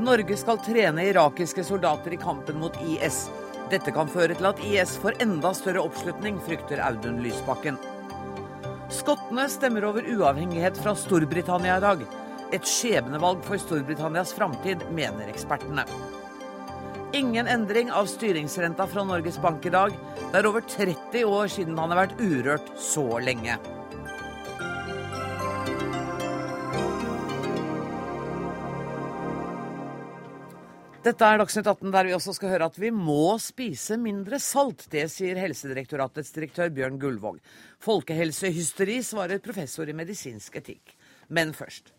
Norge skal trene irakiske soldater i kampen mot IS. Dette kan føre til at IS får enda større oppslutning, frykter Audun Lysbakken. Skottene stemmer over uavhengighet fra Storbritannia i dag. Et skjebnevalg for Storbritannias framtid, mener ekspertene. Ingen endring av styringsrenta fra Norges Bank i dag. Det er over 30 år siden han har vært urørt så lenge. Dette er Dagsnytt 18, der vi også skal høre at vi må spise mindre salt. Det sier Helsedirektoratets direktør Bjørn Gullvåg. Folkehelsehysteri, svarer professor i medisinsk etikk. Men først.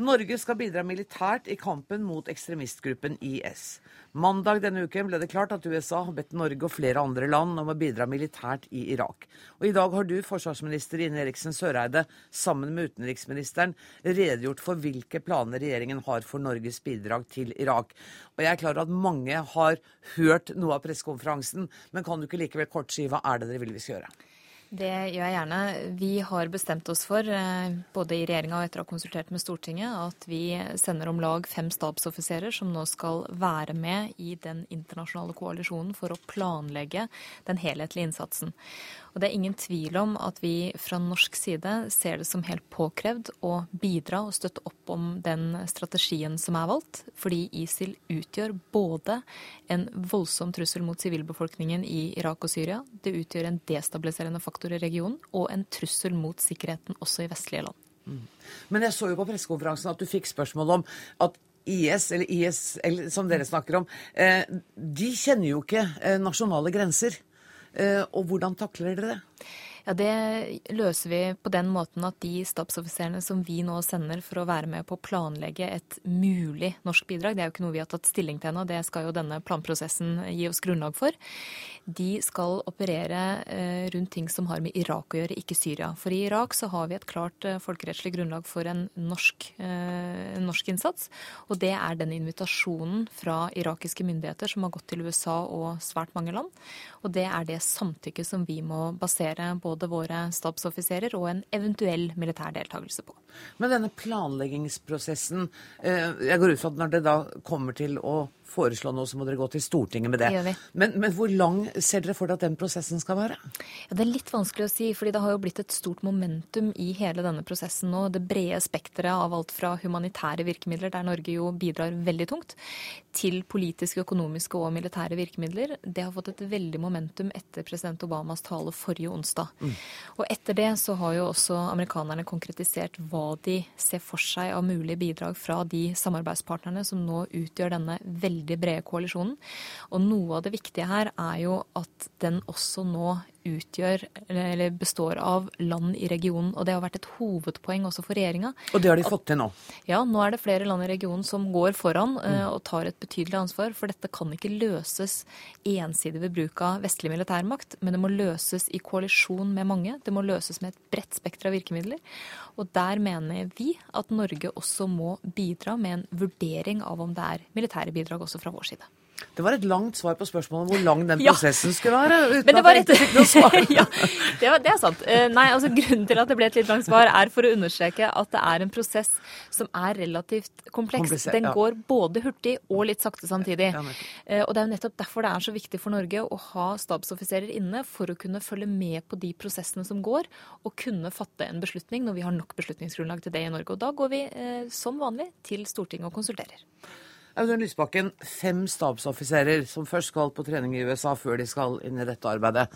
Norge skal bidra militært i kampen mot ekstremistgruppen IS. Mandag denne uken ble det klart at USA har bedt Norge og flere andre land om å bidra militært i Irak. Og I dag har du, forsvarsminister Ine Eriksen Søreide, sammen med utenriksministeren redegjort for hvilke planer regjeringen har for Norges bidrag til Irak. Og Jeg er klar over at mange har hørt noe av pressekonferansen, men kan du ikke likevel kort si hva er det dere vil vi skal gjøre? Det gjør jeg gjerne. Vi har bestemt oss for, eh, både i regjeringa og etter å ha konsultert med Stortinget, at vi sender om lag fem stabsoffiserer som nå skal være med i den internasjonale koalisjonen for å planlegge den helhetlige innsatsen. Og det er ingen tvil om at vi fra norsk side ser det som helt påkrevd å bidra og støtte opp om den strategien som er valgt, fordi ISIL utgjør både en voldsom trussel mot sivilbefolkningen i Irak og Syria, det utgjør en destabiliserende faktor i regionen, og en trussel mot sikkerheten også i vestlige land. Mm. Men jeg så jo på pressekonferansen at du fikk spørsmål om at IS, eller IS som dere snakker om, eh, de kjenner jo ikke eh, nasjonale grenser. Eh, og hvordan takler dere det? Ja, Det løser vi på den måten at de stabsoffiserene som vi nå sender for å være med på å planlegge et mulig norsk bidrag, det er jo ikke noe vi har tatt stilling til ennå, det skal jo denne planprosessen gi oss grunnlag for, de skal operere eh, rundt ting som har med Irak å gjøre, ikke Syria. For i Irak så har vi et klart eh, folkerettslig grunnlag for en norsk, en norsk innsats, og det er den invitasjonen fra irakiske myndigheter som har gått til USA og svært mange land. Og det er det samtykket som vi må basere både våre stabsoffiserer og en eventuell militær deltakelse på. Men denne planleggingsprosessen, eh, jeg går ut fra at når det da kommer til å foreslå noe, så må dere gå til Stortinget med det. det men, men, hvor lang ser dere for dere at den prosessen skal være? Ja, det er litt vanskelig å si, fordi det har jo blitt et stort momentum i hele denne prosessen nå. Det brede spekteret av alt fra humanitære virkemidler, der Norge jo bidrar veldig tungt, til politiske, økonomiske og militære virkemidler. Det har fått et veldig momentum etter president Obamas tale forrige onsdag. Mm. Og etter det så har jo også amerikanerne konkretisert hva de ser for seg av mulige bidrag fra de samarbeidspartnerne som nå utgjør denne veldig brede koalisjonen. Og noe av det viktige her er jo at den også nå utgjør, eller består av land i regionen. Og det har vært et hovedpoeng også for regjeringa. Og det har de fått til nå? Ja, nå er det flere land i regionen som går foran eh, mm. og tar et betydelig ansvar. For dette kan ikke løses ensidig ved bruk av vestlig militærmakt, men det må løses i koalisjon med mange. Det må løses med et bredt spekter av virkemidler. Og der mener vi at Norge også må bidra med en vurdering av om det er militære bidrag også fra vår side. Det var et langt svar på spørsmålet om hvor lang den prosessen ja. skulle være. uten at jeg fikk noe svar. ja, det, var, det, er sant. Eh, nei, altså Grunnen til at det ble et litt langt svar, er for å understreke at det er en prosess som er relativt kompleks. Komplisert, den går både hurtig og litt sakte samtidig. Ja, eh, og Det er jo nettopp derfor det er så viktig for Norge å ha stabsoffiserer inne, for å kunne følge med på de prosessene som går, og kunne fatte en beslutning når vi har nok beslutningsgrunnlag til det i Norge. Og Da går vi eh, som vanlig til Stortinget og konsulterer. Audun Lysbakken, fem stabsoffiserer som først skal på trening i USA før de skal inn i dette arbeidet.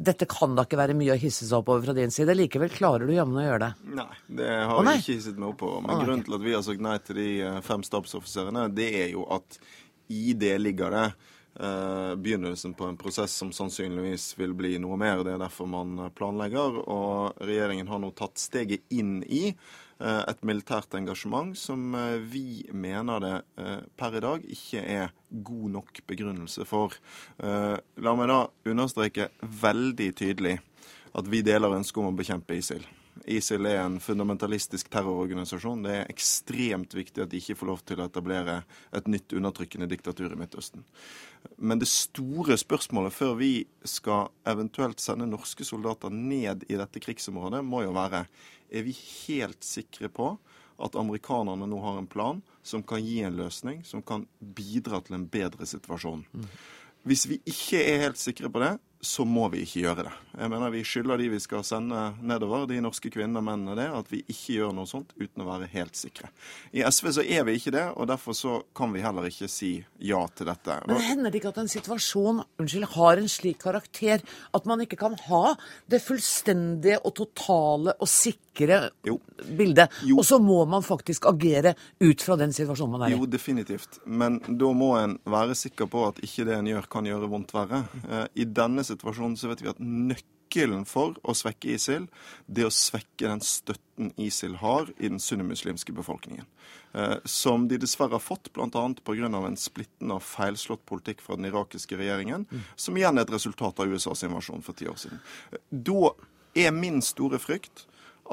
Dette kan da ikke være mye å hisse seg opp over fra din side? Likevel klarer du jammen å gjøre det? Nei, det har jeg ikke hisset meg opp over. Men grunnen til at vi har sagt nei til de eh, fem stabsoffiserene, det er jo at i det ligger det uh, begynnelsen på en prosess som sannsynligvis vil bli noe mer. Det er derfor man planlegger. Og regjeringen har nå tatt steget inn i Eh, et militært engasjement som eh, vi mener det eh, per i dag ikke er god nok begrunnelse for. La meg da understreke veldig tydelig at vi deler ønsket om å bekjempe ISIL. ISIL er en fundamentalistisk terrororganisasjon. Det er ekstremt viktig at de ikke får lov til å etablere et nytt undertrykkende diktatur i Midtøsten. Men det store spørsmålet før vi skal eventuelt sende norske soldater ned i dette krigsområdet, må jo være er vi helt sikre på at amerikanerne nå har en plan som kan gi en løsning, som kan bidra til en bedre situasjon. Mm. Hvis vi ikke er helt sikre på det, så må vi ikke gjøre det. Jeg mener Vi skylder de vi skal sende nedover, de norske kvinnene og mennene, det, at vi ikke gjør noe sånt uten å være helt sikre. I SV så er vi ikke det, og derfor så kan vi heller ikke si ja til dette. Men hender det ikke at en situasjon unnskyld, har en slik karakter at man ikke kan ha det fullstendige og totale og sikre jo. bildet? Jo. Og så må man faktisk agere ut fra den situasjonen man er i? Jo, definitivt. Men da må en være sikker på at ikke det en gjør, kan gjøre vondt verre. Eh, I denne situasjonen så vet vi at nøkkelen for å svekke ISIL, det å svekke den støtten ISIL har i den sunnimuslimske befolkningen. Eh, som de dessverre har fått, bl.a. pga. en splittende og feilslått politikk fra den irakiske regjeringen, mm. som igjen er et resultat av USAs invasjon for ti år siden. Da er min store frykt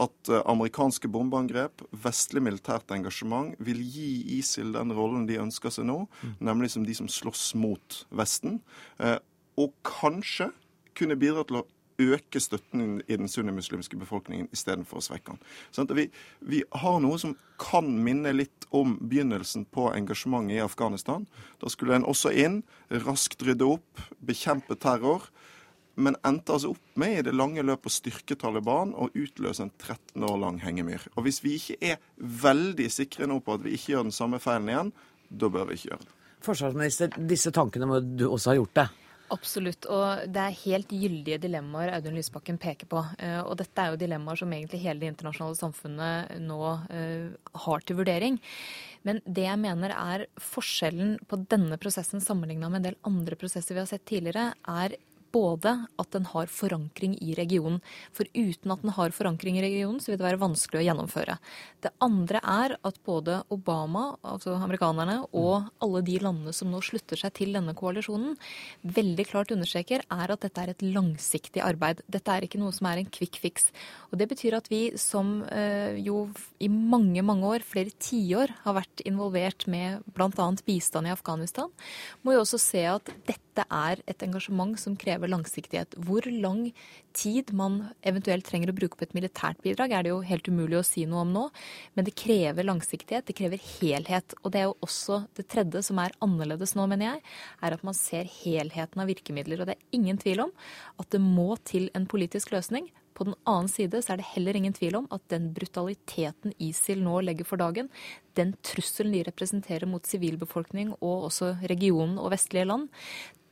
at eh, amerikanske bombeangrep, vestlig militært engasjement, vil gi ISIL den rollen de ønsker seg nå, mm. nemlig som de som slåss mot Vesten. Eh, og kanskje kunne bidra til å øke støtten i den sunnimuslimske befolkningen istedenfor å svekke den. Sånn vi, vi, har noe som kan minne litt om begynnelsen på engasjementet i Afghanistan. Da skulle en også inn, raskt rydde opp, bekjempe terror. Men endte altså opp med i det lange løpet å styrke Taliban og utløse en 13 år lang hengemyr. Og hvis vi ikke er veldig sikre nå på at vi ikke gjør den samme feilen igjen, da bør vi ikke gjøre det. Forsvarsminister, disse tankene må du også ha gjort det? Absolutt. Og det er helt gyldige dilemmaer Audun Lysbakken peker på. Eh, og dette er jo dilemmaer som egentlig hele det internasjonale samfunnet nå uh, har til vurdering. Men det jeg mener er forskjellen på denne prosessen sammenligna med en del andre prosesser vi har sett tidligere, er både at den har forankring i regionen. For uten at den har forankring i regionen, så vil det være vanskelig å gjennomføre. Det andre er at både Obama, altså amerikanerne, og alle de landene som nå slutter seg til denne koalisjonen, veldig klart understreker er at dette er et langsiktig arbeid. Dette er ikke noe som er en quick fix. Og det betyr at vi som eh, jo i mange, mange år, flere tiår, har vært involvert med bl.a. bistand i Afghanistan, må jo også se at dette er et engasjement som krever krever langsiktighet. Hvor lang tid man eventuelt trenger å bruke på et militært bidrag, er det jo helt umulig å si noe om nå. Men det krever langsiktighet, det krever helhet. Og det er jo også det tredje som er annerledes nå, mener jeg, er at man ser helheten av virkemidler. Og det er ingen tvil om at det må til en politisk løsning. På den annen side så er det heller ingen tvil om at den brutaliteten ISIL nå legger for dagen, den trusselen de representerer mot sivilbefolkning og også regionen og vestlige land,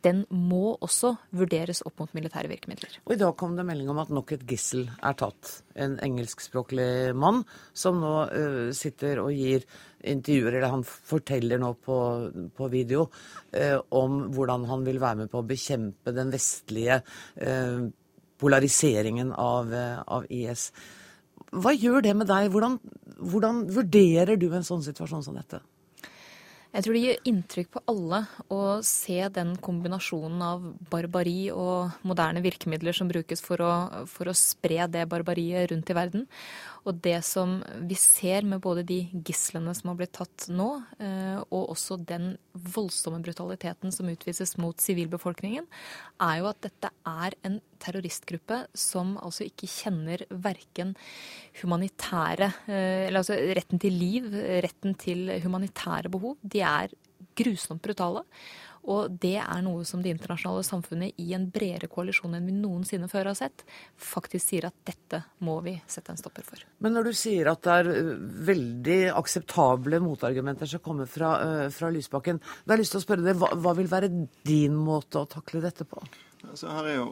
den må også vurderes opp mot militære virkemidler. Og I dag kom det melding om at nok et gissel er tatt. En engelskspråklig mann som nå uh, sitter og gir intervjuer, eller han forteller nå på, på video uh, om hvordan han vil være med på å bekjempe den vestlige uh, polariseringen av, av, IS. Hva gjør det med deg? Hvordan, hvordan vurderer du en sånn situasjon som dette? Jeg tror det gir inntrykk på alle å se den kombinasjonen av barbari og moderne virkemidler som brukes for å, for å spre det barbariet rundt i verden. Og det som vi ser med både de gislene som har blitt tatt nå, eh, og også den voldsomme brutaliteten som utvises mot sivilbefolkningen, er jo at dette er en terroristgruppe som altså ikke kjenner verken humanitære eh, Eller altså retten til liv, retten til humanitære behov. De er grusomt brutale. Og det er noe som det internasjonale samfunnet i en bredere koalisjon enn vi noensinne før har sett, faktisk sier at dette må vi sette en stopper for. Men når du sier at det er veldig akseptable motargumenter som kommer fra, fra Lysbakken, da har jeg lyst til å spørre deg, hva, hva vil være din måte å takle dette på? Altså her er jo,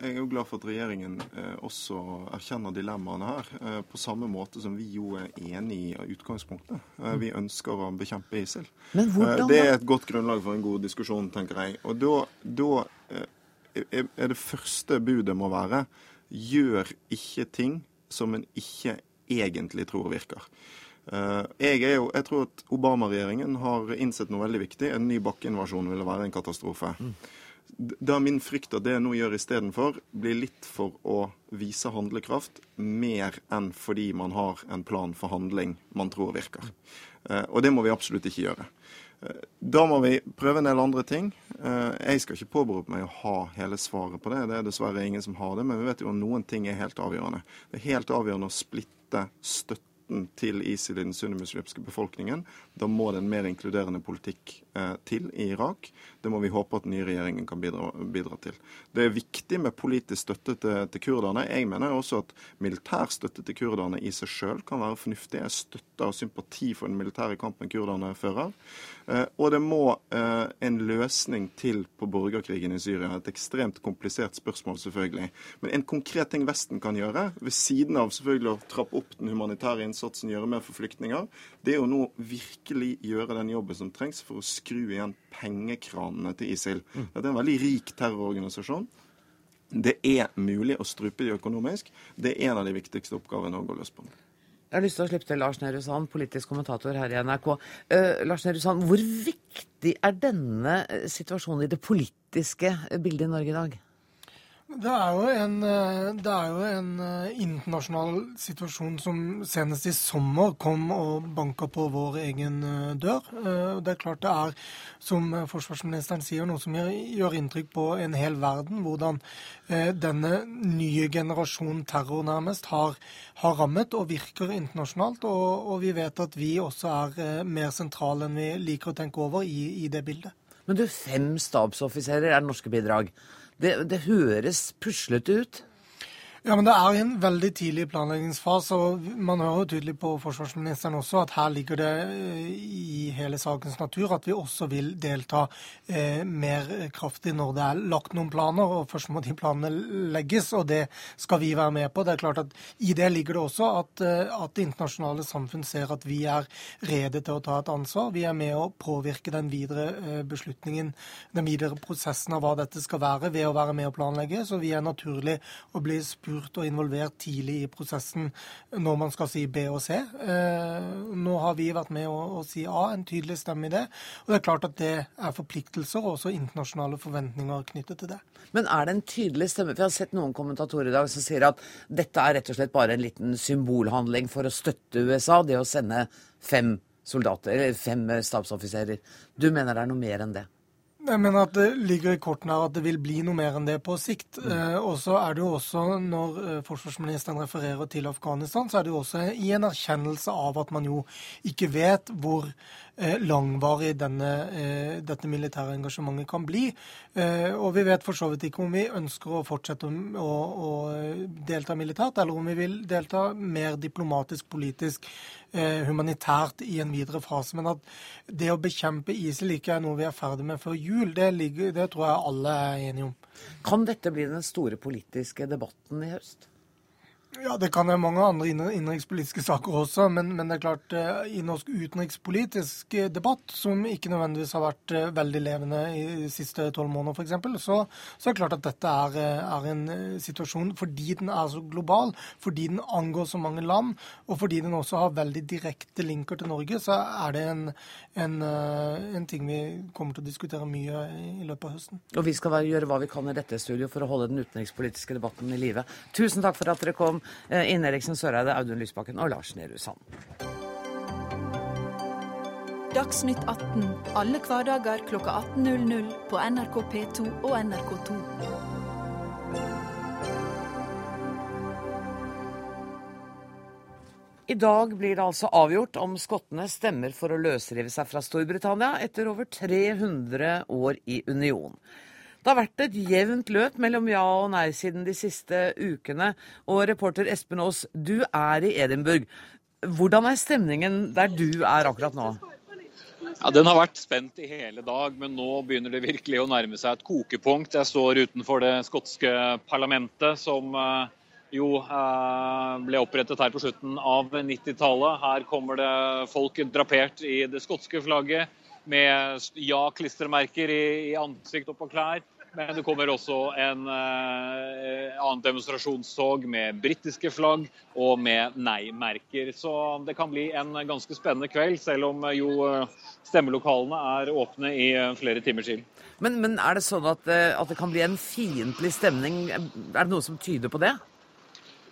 jeg er jo glad for at regjeringen eh, også erkjenner dilemmaene her, eh, på samme måte som vi jo er enig i utgangspunktet. Eh, vi ønsker å bekjempe ISIL. Men hvordan, det er et godt grunnlag for en god diskusjon, tenker jeg. Og da, da eh, er det første budet må være gjør ikke ting som en ikke egentlig tror virker. Eh, jeg, jo, jeg tror at Obama-regjeringen har innsett noe veldig viktig. En ny bakkeinvasjon ville være en katastrofe. Mm. Da min frykt at det jeg nå gjør istedenfor, blir litt for å vise handlekraft, mer enn fordi man har en plan for handling man tror virker. Eh, og det må vi absolutt ikke gjøre. Eh, da må vi prøve en del andre ting. Eh, jeg skal ikke påberope meg å ha hele svaret på det. Det er dessverre ingen som har det, men vi vet jo at noen ting er helt avgjørende. Det er helt avgjørende å splitte støtte støtten til ISIL i den sunnimuslimske befolkningen. Da må det en mer inkluderende politikk eh, til i Irak. Det må vi håpe at den nye regjeringen kan bidra, bidra til. Det er viktig med politisk støtte til, til, kurderne. Jeg mener også at militær støtte til kurderne i seg sjøl kan være fornuftig. Jeg støtter og sympati for den militære kampen kurderne fører. Eh, og det må eh, en løsning til på borgerkrigen i Syria. Et ekstremt komplisert spørsmål, selvfølgelig. Men en konkret ting Vesten kan gjøre, ved siden av selvfølgelig å trappe opp den humanitære innsatsen, gjøre mer for flyktninger, det er jo nå virkelig gjøre den jobben som trengs for å skru igjen pengekranene til ISIL. Det Dette er en veldig rik terrororganisasjon. Det er mulig å strupe de økonomisk. Det er en av de viktigste oppgavene å har løst på. Jeg har lyst til å slippe til Lars Nehru Sand, politisk kommentator her i NRK. Uh, Lars Nehru Sand, hvor viktig er denne eh, situasjonen i det politiske bildet i Norge i dag? Det er jo en, eh, er jo en eh, internasjonal situasjon som senest i sommer kom og banka på vår egen eh, dør. Det er klart det er, som forsvarsministeren sier, noe som gjør inntrykk på en hel verden. Hvordan denne nye generasjonen terror nærmest har, har rammet og virker internasjonalt. Og, og, vi vet at vi også er mer sentrale enn vi liker å tenke over i, i det bildet. Men du, fem stabsoffiserer er norske bidrag. Det, det høres puslete ut. Ja, men det er en veldig tidlig planleggingsfase. og Man hører jo tydelig på forsvarsministeren også at her ligger det eh, i hele sakens natur at vi også vil delta eh, mer kraftig når det er lagt noen planer. og Først må de planene legges, og det skal vi være med på. Det er klart at I det ligger det også at, eh, at det internasjonale samfunn ser at vi er rede til å ta et ansvar. Vi er med å påvirke den videre eh, beslutningen, den videre prosessen av hva dette skal være, ved å være med å planlegge. Så vi er naturlig å bli spurt spurt og involvert tidlig i prosessen når man skal si B og C. Eh, nå har vi vært med å, å si A, en tydelig stemme i det. Og det er klart at det er forpliktelser og også internasjonale forventninger knyttet til det. Men er det en tydelig stemme? For jeg har sett noen kommentatorer i dag som sier at dette er rett og slett bare en liten symbolhandling for å støtte USA, det å sende fem soldater, eller fem stabsoffiserer. Du mener det er noe mer enn det? Jeg mener at Det ligger i kortene her at det vil bli noe mer enn det på sikt. Mm. Eh, og så er det jo også, Når eh, forsvarsministeren refererer til Afghanistan, så er det jo også i en erkjennelse av at man jo ikke vet hvor langvarig denne, eh, dette militære engasjementet kan bli. Eh, og vi vet for så vidt ikke om vi ønsker å fortsette å, å delta militært, eller om vi vil delta mer diplomatisk, politisk Eh, humanitært i en videre fase. Men at det å bekjempe ISIL ikke er noe vi er ferdig med før jul, det, ligger, det tror jeg alle er enige om. Kan dette bli den store politiske debatten i høst? Ja, det kan være mange andre innenrikspolitiske saker også, men, men, det er klart eh, i norsk utenrikspolitisk eh, debatt, som ikke nødvendigvis har vært eh, veldig levende i de siste tolv måneder f.eks., så, så er det klart at dette er, er, en situasjon fordi den er så global, fordi den angår så mange land, og fordi den også har veldig direkte linker til Norge, så er det en, en, en ting vi kommer til å diskutere mye i løpet av høsten. Og vi skal gjøre hva vi kan i dette studio for å holde den utenrikspolitiske debatten i live. Tusen takk for at dere kom. Eh, Ine Eriksen Søreide, Audun Lysbakken og Lars Nehru Sand. Dagsnytt 18 alle hverdager klokka 18.00 på NRK P2 og NRK2. I dag blir det altså avgjort om skottene stemmer for å løsrive seg fra Storbritannia etter over 300 år i union. Det har vært et jevnt løp mellom ja og nei-siden de siste ukene. Og reporter Espen Aas, du er i Edinburgh. Hvordan er stemningen der du er akkurat nå? Ja, Den har vært spent i hele dag, men nå begynner det virkelig å nærme seg et kokepunkt. Jeg står utenfor det skotske parlamentet, som eh, jo eh, ble opprettet her på slutten av 90-tallet. Her kommer det folk drapert i det skotske flagget med ja-klistremerker i, ansikt og på klær. Men det kommer også en eh, annen demonstrasjonstog med britiske flagg og med nei-merker. Så det kan bli en ganske spennende kveld, selv om jo eh, stemmelokalene er åpne i eh, flere timer siden. Men, men er det sånn at, eh, at det kan bli en fiendtlig stemning? Er det noe som tyder på det?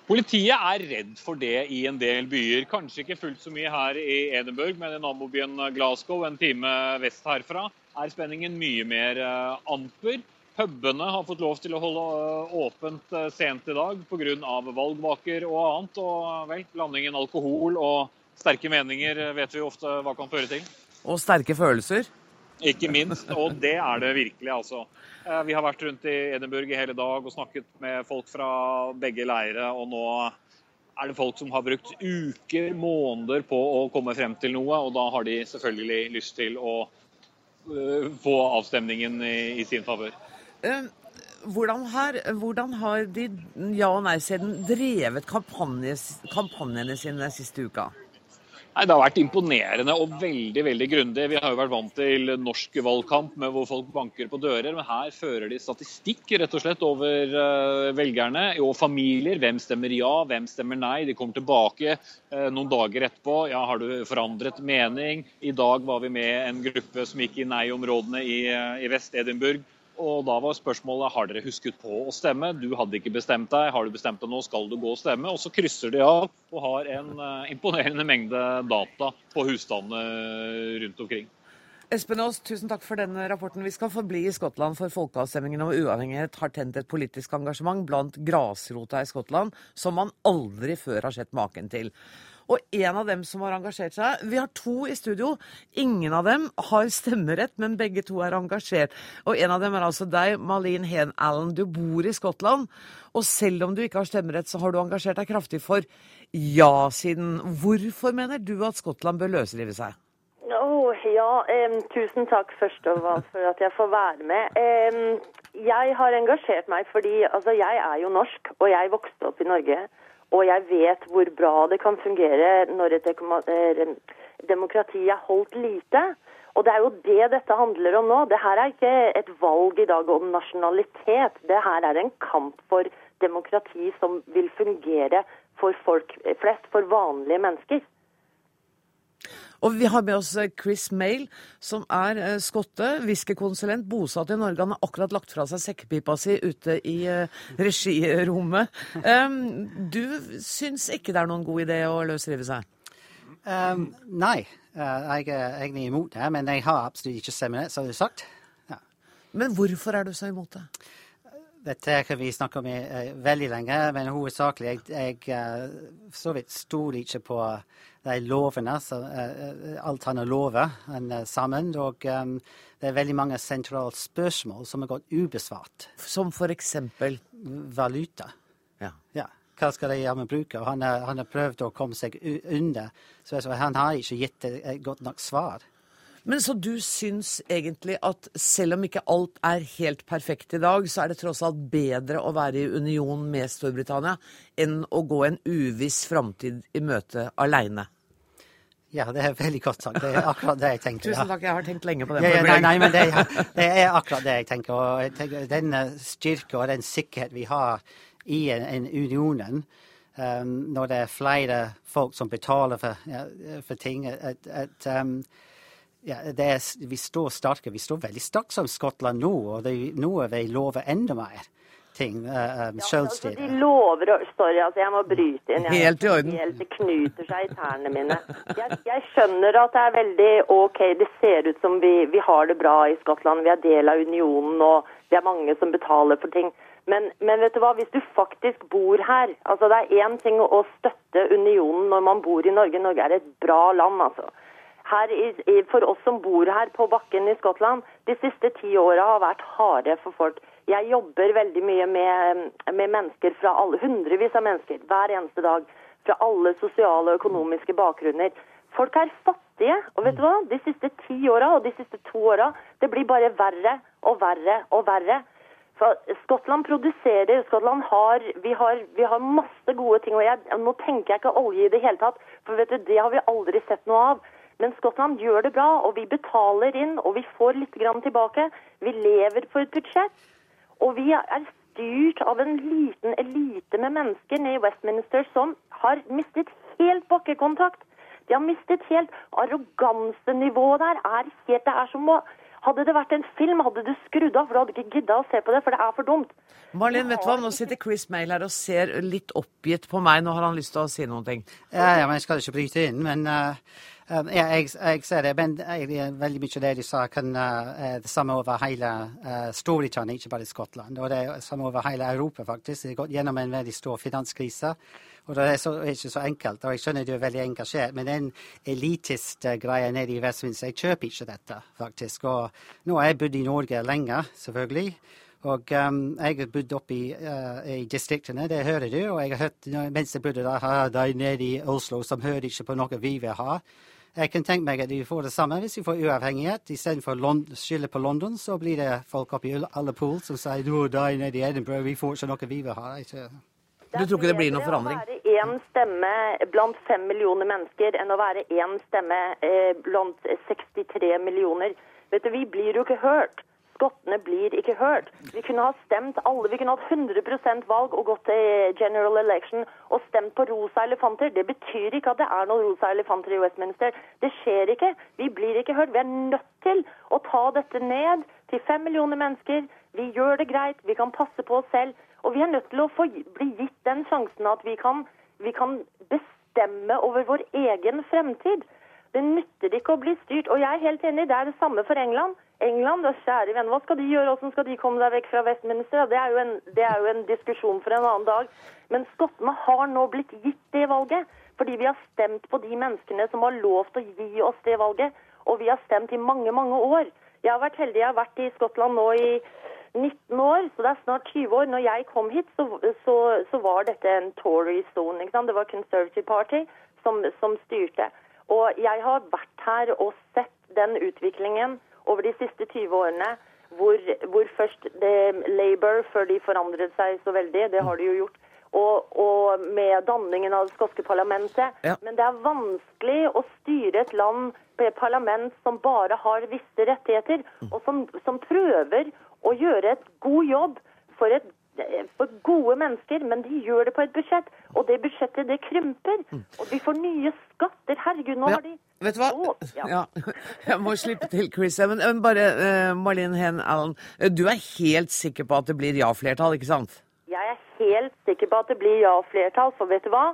Politiet er redd for det i en del byer. Kanskje ikke fullt så mye her i Edinburgh, men i nabobyen Glasgow, en time vest herfra, er spenningen mye mer amper. Pubene har fått lov til å holde eh, åpent eh, sent i dag pga. valgvaker og annet. Og vel, blandingen alkohol og sterke meninger vet vi ofte hva kan føre til. Og sterke følelser? Ikke minst, og det er det virkelig, altså. Eh, vi har vært rundt i Edinburgh i hele dag og snakket med folk fra begge leire, og nå er det folk som har brukt uker, måneder på å komme frem til noe, og da har de selvfølgelig lyst til å få avstemningen i, sin favør. Eh, hvordan har, hvordan har, de ja- og nei-siden drevet kampanjene sine siste uka? Nei, Det har vært imponerende og veldig veldig grundig. Vi har jo vært vant til norsk valgkamp med hvor folk banker på dører, men her fører de statistikk rett og slett over uh, velgerne og familier. Hvem stemmer ja, hvem stemmer nei? De kommer tilbake uh, noen dager etterpå. Ja, Har du forandret mening? I dag var vi med en gruppe som gikk i nei-områdene i, i Vest-Edinburgh. Og da var spørsmålet har dere husket på å stemme. Du hadde ikke bestemt deg. Har du bestemt deg nå, skal du gå og stemme. Og så krysser de av og har en uh, imponerende mengde data på husstandene rundt omkring. Espen Aas, tusen takk for denne rapporten. Vi skal forbli i Skottland, for folkeavstemningen om uavhengighet har tent et politisk engasjement blant grasrota i Skottland som man aldri før har sett maken til. Og en av dem som har engasjert seg Vi har to i studio. Ingen av dem har stemmerett, men begge to er engasjert. Og en av dem er altså deg, Malin Hen Allen. Du bor i Skottland. Og selv om du ikke har stemmerett, så har du engasjert deg kraftig for ja-siden. Hvorfor mener du at Skottland bør løsrive seg? Oh, ja, um, tusen takk først og fremst for at jeg får være med. Um, jeg har engasjert meg fordi altså, jeg er jo norsk, og jeg vokste opp i Norge. Og jeg vet hvor bra det kan fungere når et demokrati er holdt lite. Og det er jo det dette handler om nå. Det her er ikke et valg i dag om nasjonalitet. Det her er en kamp for demokrati som vil fungere for folk flest, for vanlige mennesker. Og vi har med oss eh, Chris Mail, som er eh, skotte, whiskykonsulent, bosatt i Norge. Han har akkurat lagt fra seg sekkepipa si ute i eh, regirommet. Du syns ikke det er noen god idé å løsrive seg? Um, nei, jeg er egentlig imot det. Men jeg har absolutt ikke stemmerett, som du har sagt. Ja. Men hvorfor er du så imot det? Dette kan vi snakke om i, uh, veldig lenge, men hovedsakelig jeg, jeg uh, så vidt stoler ikke på de lovene. Så, uh, alt han har lovet sammen. Og um, det er veldig mange sentrale spørsmål som har gått ubesvart. Som for eksempel? Valuta. Ja. ja. Hva skal de gjøre med bruke? Han, han har prøvd å komme seg under. Så han har ikke gitt et godt nok svar. Men så du syns egentlig at selv om ikke alt er helt perfekt i dag, så er det tross alt bedre å være i union med Storbritannia enn å gå en uviss framtid i møte aleine? Ja, det er veldig godt sagt. Det er akkurat det jeg tenker. Tusen takk, jeg har tenkt lenge på det. Ja, ja, nei, nei, men det, det, er akkurat det jeg tenker. Og jeg tenker, den styrke og den sikkerhet vi har i en, en unionen, um, når det er flere folk som betaler for, for ting at, at um, ja, er, vi står sterke. Vi står veldig sterkt som Skottland nå, og det, nå er vi lover enda mer ting. Uh, ja, altså, de lover og Sorry, altså, jeg må bryte inn. Jeg, helt i orden. Helt, det knuter seg i tærne mine. Jeg, jeg, skjønner at det er veldig OK, det ser ut som vi, vi har det bra i Skottland. Vi er del av unionen, og vi er mange som betaler for ting. Men, men, vet du hva, hvis du faktisk bor her altså Det er én ting å støtte unionen når man bor i Norge. Norge er et bra land, altså i, for oss som bor her på bakken i Skottland, de siste ti åra har vært harde for folk. Jeg jobber veldig mye med, med, mennesker fra alle, hundrevis av mennesker hver eneste dag. Fra alle sosiale og økonomiske bakgrunner. Folk er fattige. Og vet du hva? De siste ti åra og de siste to åra, det blir bare verre og verre og verre. For Skottland produserer Skottland har vi, har vi, har masse gode ting. og jeg, Nå tenker jeg ikke olje i det hele tatt, for vet du, det har vi aldri sett noe av. Men Skottland gjør det bra, og vi betaler inn, og vi får litt grann tilbake. Vi lever på et budsjett. Og vi er styrt av en liten elite med mennesker nede i Westminster som har mistet helt bakkekontakt. De har mistet helt Arrogansenivået der er helt Det er som å Hadde det vært en film, hadde du skrudd av, for du hadde ikke gidda å se på det, for det er for dumt. Marlin, vet du hva? Nå sitter Chris Mail her og ser litt oppgitt på meg. Nå har han lyst til å si noen ting. Ja, ja men jeg skal ikke bryte inn. Men uh, um, ja, jeg, jeg, ser det. Men jeg, veldig mye av det du sa, kan uh, det samme over hele uh, Storbritannia, ikke bare Skottland. Og det er samme over hele Europa, faktisk. Det har gått gjennom en veldig stor finanskrise. Og det er, så, ikke så enkelt. Og jeg skjønner du er veldig engasjert, men den elitist-greia nede i Vestminster, jeg kjøper ikke dette, faktisk. Og nå har jeg bodd i Norge lenge, selvfølgelig. Og um, jeg har bodd oppe i, uh, i, distriktene, det hører du. Og jeg har hørt, mens jeg bodde der, de nede i Oslo som hører ikke på noe vi vil ha. Jeg kan tenke meg at de får det samme hvis de får uavhengighet. Istedenfor å skylde på London, så blir det folk oppe i alle pool som sier nå, de nede i Edinburgh, vi får ikke noe vi vil ha. Ikke? Du tror ikke det blir noen forandring? Det er bedre å være én stemme blant fem millioner mennesker enn å være én stemme eh, blant 63 millioner. Vet du, Vi blir jo ikke hørt. Skottene blir ikke hørt. Vi kunne ha stemt alle, vi kunne hatt 100% valg og gått til general election og stemt på rosa elefanter. Det betyr ikke at det er noen rosa elefanter i Westminster. Det skjer ikke. Vi blir ikke hørt. Vi er nødt til å ta dette ned til fem millioner mennesker. Vi gjør det greit. Vi kan passe på oss selv. Og vi er nødt til å få bli gitt den sjansen at vi kan, vi kan bestemme over vår egen fremtid. Det nytter ikke å bli styrt. Og jeg er helt enig, det er det samme for England. England, kjære venn, Hva skal de gjøre? Hvordan skal de komme seg vekk fra Westminster? Det er, en, det er jo en diskusjon for en annen dag. Men skottene har nå blitt gitt det valget. Fordi vi har stemt på de menneskene som har lovt å gi oss det valget. Og vi har stemt i mange, mange år. Jeg har vært heldig. Jeg har vært i Skottland nå i 19 år, så det er snart 20 år. Når jeg kom hit, så, så, så var dette en Tory zone. Det var Conservative Party som, som, styrte. Og jeg har vært her og sett den utviklingen over de siste 20 årene. Hvor, hvor først Labour, før de forandret seg så veldig, det har de jo gjort, og, og, med danningen av det skotske parlamentet. Ja. Men det er vanskelig å styre et land på et parlament som bare har visse rettigheter, og som, som prøver å gjøre et god jobb for, et, for, gode mennesker, men de gjør det på et budsjett. Og det budsjettet, det krymper. Og de får nye skatter. Herregud, nå ja. har de Vet du hva? Å, ja. ja. Jeg må slippe til, Chris. Men bare, uh, Marlene Hen Allen, du er helt sikker på at det blir ja-flertall, ikke sant? Jeg er helt sikker på at det blir ja-flertall, for vet du hva?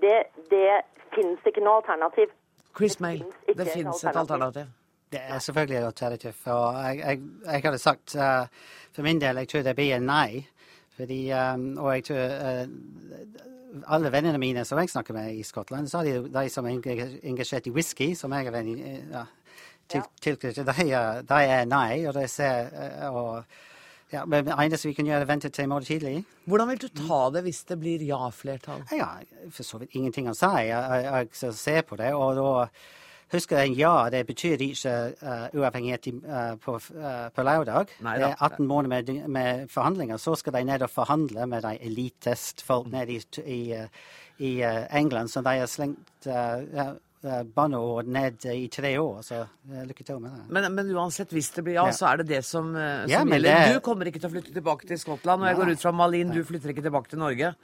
Det, det fins ikke noe alternativ. Chris Mail, det fins et alternativ. Det er selvfølgelig et alternativ. Og jeg, jeg, jeg hadde sagt uh, for min del jeg tror det blir nei. Fordi, um, og jeg tror uh, alle vennene mine som jeg snakker med i Skottland, så er de, de som er engasjert i whisky, som jeg er venn ja, til, tilknyttet, de, de, er nei. Og de ser og, ja, men det eneste vi kan gjøre, er å vente til i morgen tidlig. Hvordan vil du ta det hvis det blir ja-flertall? Ja, for så vidt ingenting å si. Jeg, jeg, jeg ser på det, og da Husk en ja, det betyr ikke uh, uavhengighet uh, på, uh, på lørdag. Det er 18 måneder med, med, forhandlinger. Så skal de ned og forhandle med de elitest-folk mm. nede i, i, i England som de har slengt banneord ned i tre år. Så lykke til med det. Men, men, uansett, hvis det blir ja, ja. så er det det som, som ja, gjelder. Det... Du kommer ikke til å flytte tilbake til Skottland, og jeg går ut fra Malin, du flytter ikke tilbake til Norge?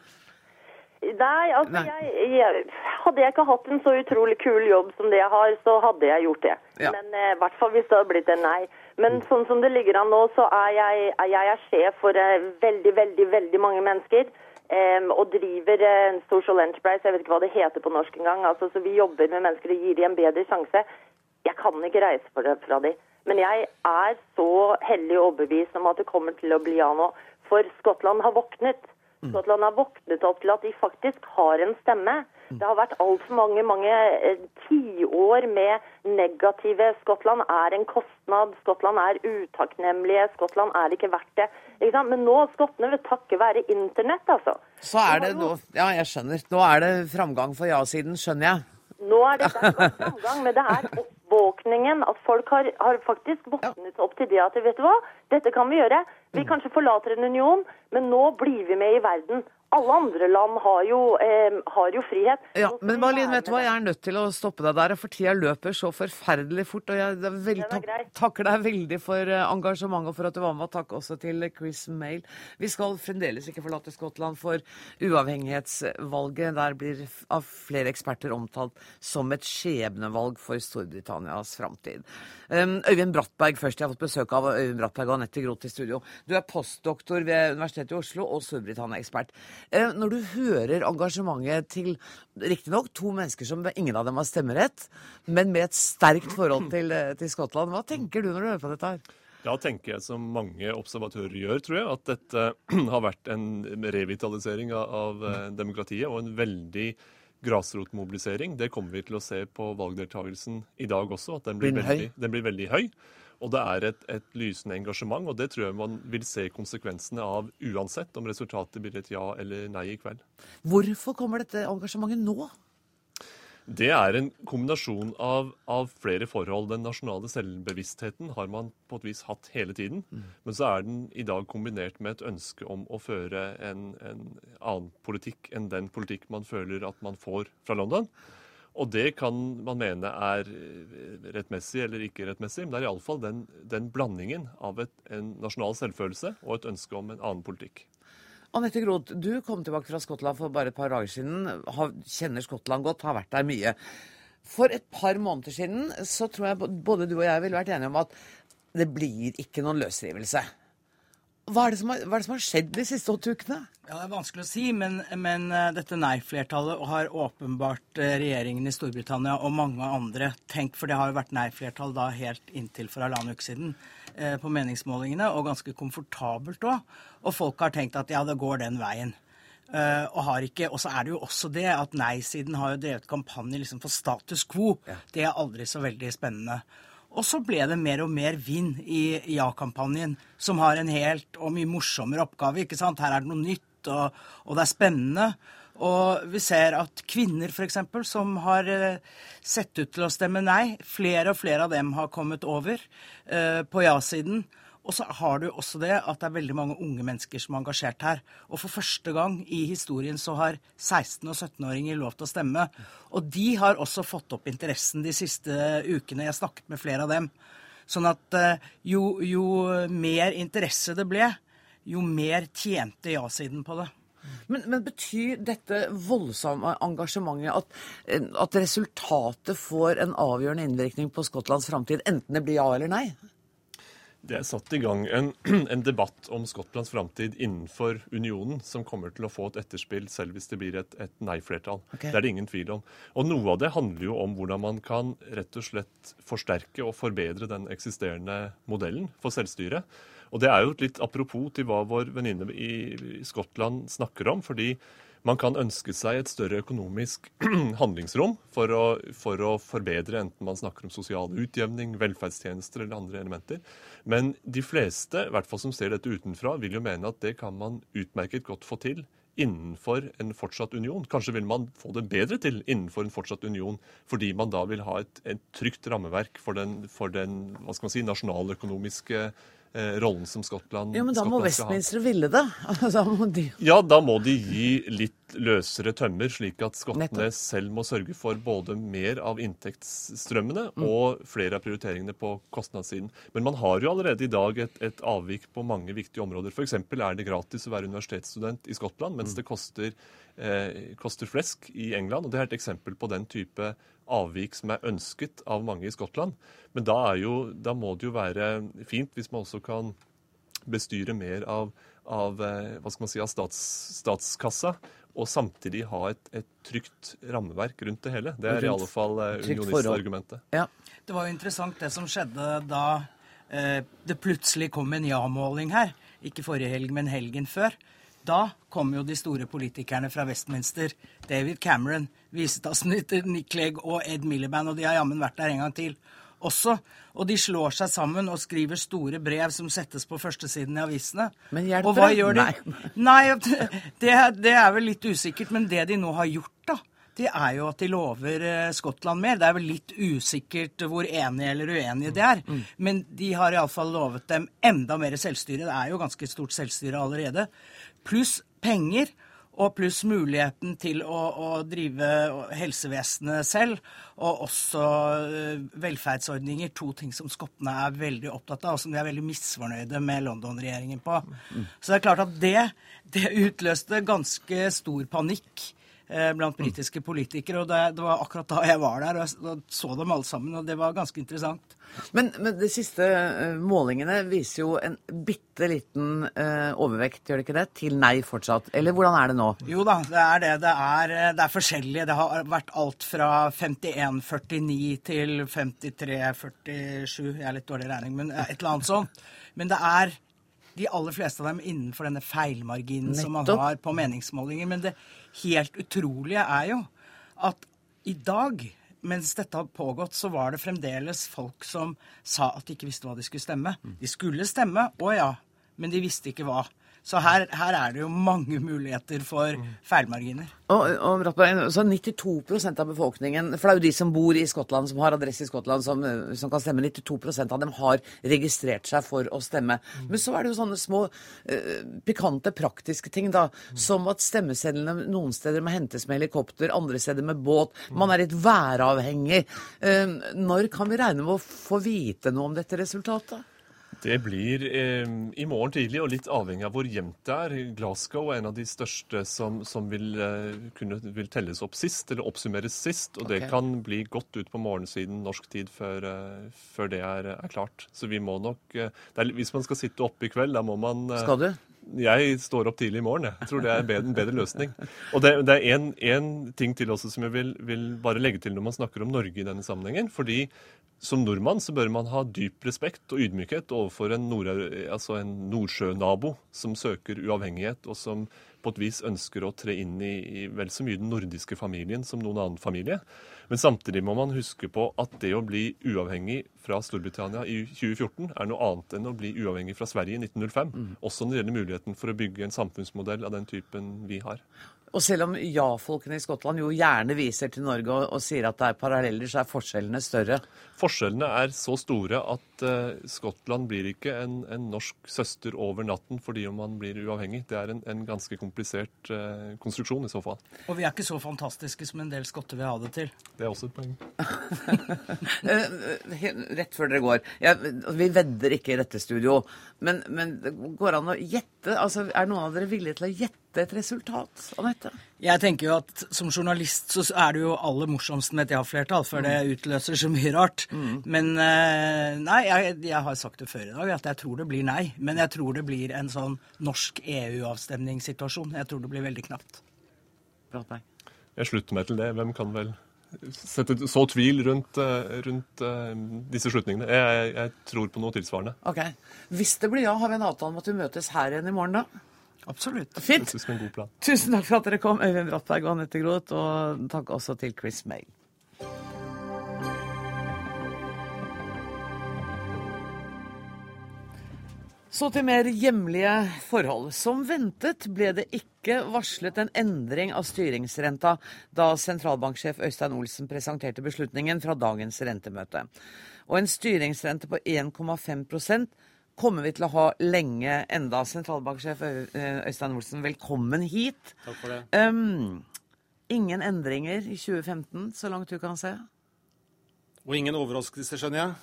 Nei, altså Nei. Jeg, jeg, Hadde jeg ikke hatt en så utrolig kul jobb som det jeg har, så hadde jeg gjort det. Ja. Men eh, i eh, hvert fall hvis det hadde blitt en nei. Men mm. sånn som det ligger an nå, så er jeg, jeg er sjef for eh, veldig, veldig, veldig mange mennesker. Eh, og driver en eh, social enterprise, jeg vet ikke hva det heter på norsk engang. Altså, så vi jobber med mennesker og gir dem en bedre sjanse. Jeg kan ikke reise for det fra dem. Men jeg er så hellig overbevist om at det kommer til å bli av nå. For Skottland har våknet. Mm. Skottland har våknet opp til at de faktisk har en stemme. Mm. Det har vært altfor mange mange eh, tiår med negative Skottland er en kostnad, Skottland er utakknemlige, Skottland er ikke verdt det. Ikke Men nå, skottene, vil takke være internett, altså. Så er det nå Ja, jeg skjønner. Nå er det framgang for ja-siden, skjønner jeg. Nå er det framgang, men det er oppvåkningen. At folk har, har faktisk våknet opp til det at vet du hva, dette kan vi gjøre. Vi kanskje forlater en union, men nå blir vi med i verden. Alle andre land har jo, eh, har jo frihet. Ja, men Malin, vet du hva, jeg er nødt til å stoppe deg der, for tida løper så forferdelig fort. Og jeg er tak, takker deg veldig for eh, engasjementet og for at du var med. Og takk også til Chris Mail. Vi skal fremdeles ikke forlate Skottland, for uavhengighetsvalget der blir av flere eksperter omtalt som et skjebnevalg for Storbritannias framtid. Um, Øyvind Brattberg først. Jeg har fått besøk av Øyvind Brattberg og Anette Groth i studio. Du er postdoktor ved Universitetet i Oslo og Storbritannia-ekspert. Eh, Når du hører engasjementet til riktignok to mennesker som ingen av dem har stemmerett, men med et sterkt forhold til, eh, til Skottland, hva tenker du når du hører på dette her? Da tenker jeg, som mange observatører gjør, tror jeg, at dette har vært en revitalisering av, eh, demokratiet og en veldig grasrotmobilisering. Det kommer vi til å se på valgdeltakelsen i dag også, at den blir, veldig, den blir veldig høy. Og det er et, et lysende engasjement, og det tror jeg man vil se konsekvensene av uansett om resultatet blir et ja eller nei i kveld. Hvorfor kommer dette engasjementet nå? Det er en kombinasjon av, av flere forhold. Den nasjonale selvbevisstheten har man på et vis hatt hele tiden. Men så er den i dag kombinert med et ønske om å føre en, en annen politikk enn den politikk man føler at man får fra London. Og det kan man mene er eh, rettmessig eller ikke rettmessig, men det er iallfall den, den blandingen av et, en nasjonal selvfølelse og et ønske om en annen politikk. Anette Groth, du kom tilbake fra Skottland for bare et par dager siden. Har, kjenner Skottland godt, har vært der mye. For et par måneder siden så tror jeg både du og jeg ville vært enige om at det blir ikke noen løsrivelse. Hva er, det som har, hva er det som har skjedd de siste åtte ukene? Ja, Det er vanskelig å si, men, men eh, dette nei-flertallet har åpenbart eh, regjeringen i Storbritannia og mange andre tenkt, for det har jo vært nei-flertall da helt inntil for halvannen uke siden eh, på meningsmålingene, og ganske komfortabelt òg. Og folk har tenkt at ja, det går den veien. Uh, og har ikke, og så er det jo også det at nei-siden har jo drevet kampanje liksom for status quo. Det er aldri så veldig spennende. Og så ble det mer og mer vind i ja-kampanjen, som har en helt og mye morsommere oppgave. ikke sant? Her er det noe nytt, og, og det er spennende. Og vi ser at kvinner, f.eks., som har eh, sett ut til å stemme nei, flere og flere av dem har kommet over eh, på ja-siden. Og så har du også det at det er veldig mange unge mennesker som er engasjert her. Og for første gang i historien så har 16- og 17-åringer lov til å stemme. Og de har også fått opp interessen de siste ukene. Jeg har snakket med flere av dem. Sånn at eh, jo, jo mer interesse det ble, jo mer tjente ja-siden på det. Men, men betyr dette voldsomme engasjementet at, at resultatet får en avgjørende innvirkning på Skottlands framtid, enten det blir ja eller nei? Det er satt i gang en, en debatt om Skottlands framtid innenfor unionen, som kommer til å få et etterspill selv hvis det blir et, et nei-flertall. Okay. Det er det ingen tvil om. Og noe av det handler jo om hvordan man kan rett og slett forsterke og forbedre den eksisterende modellen for selvstyre. Og det er jo et litt apropos til hva vår venninne i i Skottland snakker om. fordi man kan ønske seg et større økonomisk handlingsrom for å, for å forbedre enten man snakker om sosial utjevning, velferdstjenester eller andre elementer. Men de fleste, i hvert fall som ser dette utenfra, vil jo mene at det kan man utmerket godt få til innenfor en fortsatt union. Kanskje vil man få det bedre til innenfor en fortsatt union, fordi man da vil ha et, et trygt rammeverk for den, for den hva skal man si, nasjonaløkonomiske rollen som Skottland, Ja, men da må Skottland. Westminster ville det. Da må de Ja, da må de gi litt løsere tømmer, slik at skottene selv må sørge for både mer av inntektsstrømmene Mm. og flere av prioriteringene på kostnadssiden. Men man har jo allerede i dag et, et avvik på mange viktige områder. F.eks. er det gratis å være universitetsstudent i Skottland, Mm. mens det koster, eh, koster flesk i England. og Det er et eksempel på den type avvik som er ønsket av mange i Skottland. Men da, jo, da må det jo være fint hvis man også kan bestyre mer av, av, eh, si, av stats, statskassa, og samtidig ha et, et trygt rammeverk rundt det hele. Det er i alle fall eh, unionistargumentet. Ja. Det var jo interessant det som skjedde da eh, det plutselig kom en ja-måling her. Ikke forrige helg, men helgen før. Da kom jo de store politikerne fra Westminster, David Cameron, visestatsminister Nick Clegg og Ed Miliband, og de har jammen vært der en gang til også. Og de slår seg sammen og skriver store brev som settes på førstesiden i avisene. Men hjelper og hva gjør de? Nei, det, det er vel litt usikkert, men det de nå har gjort, da, det er jo at de lover eh, Skottland mer. Det er vel litt usikkert hvor enige eller uenige de er. Men de har iallfall lovet dem enda mer selvstyre. Det er jo ganske stort selvstyre allerede. Pluss penger. Og pluss muligheten til å, å drive helsevesenet selv, og også eh, velferdsordninger. To ting som skottene er veldig opptatt av, og som de er veldig misfornøyde med London-regjeringen på. Så det er klart at det, det utløste ganske stor panikk blant britiske politikere. Og det, det, var akkurat da jeg var der og så dem alle sammen, og det var ganske interessant. Men, men de siste uh, målingene viser jo en bitte liten uh, overvekt, gjør det ikke det? Til nei fortsatt. Eller hvordan er det nå? Jo da, det er det. Det er, det er forskjellig. Det har vært alt fra 51-49 til 53-47. Jeg er litt dårlig i regning, men et eller annet sånt. Men det er de aller fleste av dem innenfor denne feilmarginen Nettopp. som man har på meningsmålinger. Men det helt utrolige er jo at i dag mens dette har pågått, så var det fremdeles folk som sa at de ikke visste hva de skulle stemme. De skulle stemme, å ja, men de visste ikke hva. Så her, her, er det jo mange muligheter for feilmarginer. Og, og så 92% av befolkningen, for det er jo de som bor i Skottland, som har adresse i Skottland, som, som kan stemme, 92% av dem har registrert seg for å stemme. Men så er det jo sånne små uh, pikante, praktiske ting, da. Som at stemmesedlene noen steder må hentes med helikopter, andre steder med båt. Man er litt væravhengig. Uh, når kan vi regne med å få vite noe om dette resultatet? Det blir eh, i morgen tidlig, og litt avhengig av hvor jevnt det er. Glasgow er en av de største som, som vil, eh, kunne, vil, telles opp sist, eller oppsummeres sist. Og okay. det kan bli godt ut på morgensiden norsk tid før, eh, før det er, er, klart. Så vi må nok eh, er, Hvis man skal sitte oppe i kveld, da må man eh, Skal du? Jeg står opp tidlig i morgen. Jeg tror det er en bedre løsning. Og Det, det er en ting til også som jeg vil, vil, bare legge til når man snakker om Norge i denne sammenhengen. fordi som nordmann så bør man ha dyp respekt og ydmykhet overfor en, nord, altså en nordsjønabo som søker uavhengighet, og som på et vis ønsker å tre inn i, i vel så mye den nordiske familien som noen annen familie. Men samtidig må man huske på at det å bli uavhengig fra Storbritannia i 2014 er noe annet enn å bli uavhengig fra Sverige i 1905. Mm. Også når det gjelder muligheten for å bygge en samfunnsmodell av den typen vi har. Og selv om ja-folkene i Skottland jo gjerne viser til Norge og, og, sier at det er paralleller, så er forskjellene større? Forskjellene er så store at uh, Skottland blir ikke en, en, norsk søster over natten fordi om man blir uavhengig. Det er en, en ganske komplisert uh, konstruksjon i så fall. Og vi er ikke så fantastiske som en del skotter vil ha det til. Det er også et poeng. Eh, rett før dere går. Ja, vi vedder ikke i dette studio, men, men det går an å gjette? Altså, er noen av dere villige til å gjette? Et resultat, Anette? Jeg tenker jo at som journalist så er det jo aller morsomst med et ja-flertall, for mm. det utløser så mye rart. Mm. Men eh, nei, jeg, jeg, har sagt det før i dag, at jeg tror det blir nei. Men jeg tror det blir en sånn norsk EU-avstemningssituasjon. Jeg tror det blir veldig knapt. Jeg slutter meg til det. Hvem kan vel sette så tvil rundt, eh, rundt uh, disse slutningene. Jeg, jeg, jeg, tror på noe tilsvarende. Ok. Hvis det blir ja, har vi en avtale om at vi møtes her igjen i morgen, da? Absolutt. Fint. Tusen takk for at dere kom, Øyvind Brattberg og Anette Groth. Og takk også til Chris May. Så til mer hjemlige forhold. Som ventet ble det ikke varslet en endring av styringsrenta da sentralbanksjef Øystein Olsen presenterte beslutningen fra dagens rentemøte. Og en styringsrente på 1,5 kommer vi til å ha lenge enda. Sentralbanksjef Øystein Olsen, velkommen hit. Takk for det. Um, ingen endringer i 2015, så langt du kan se? Og ingen overraskelse, skjønner jeg.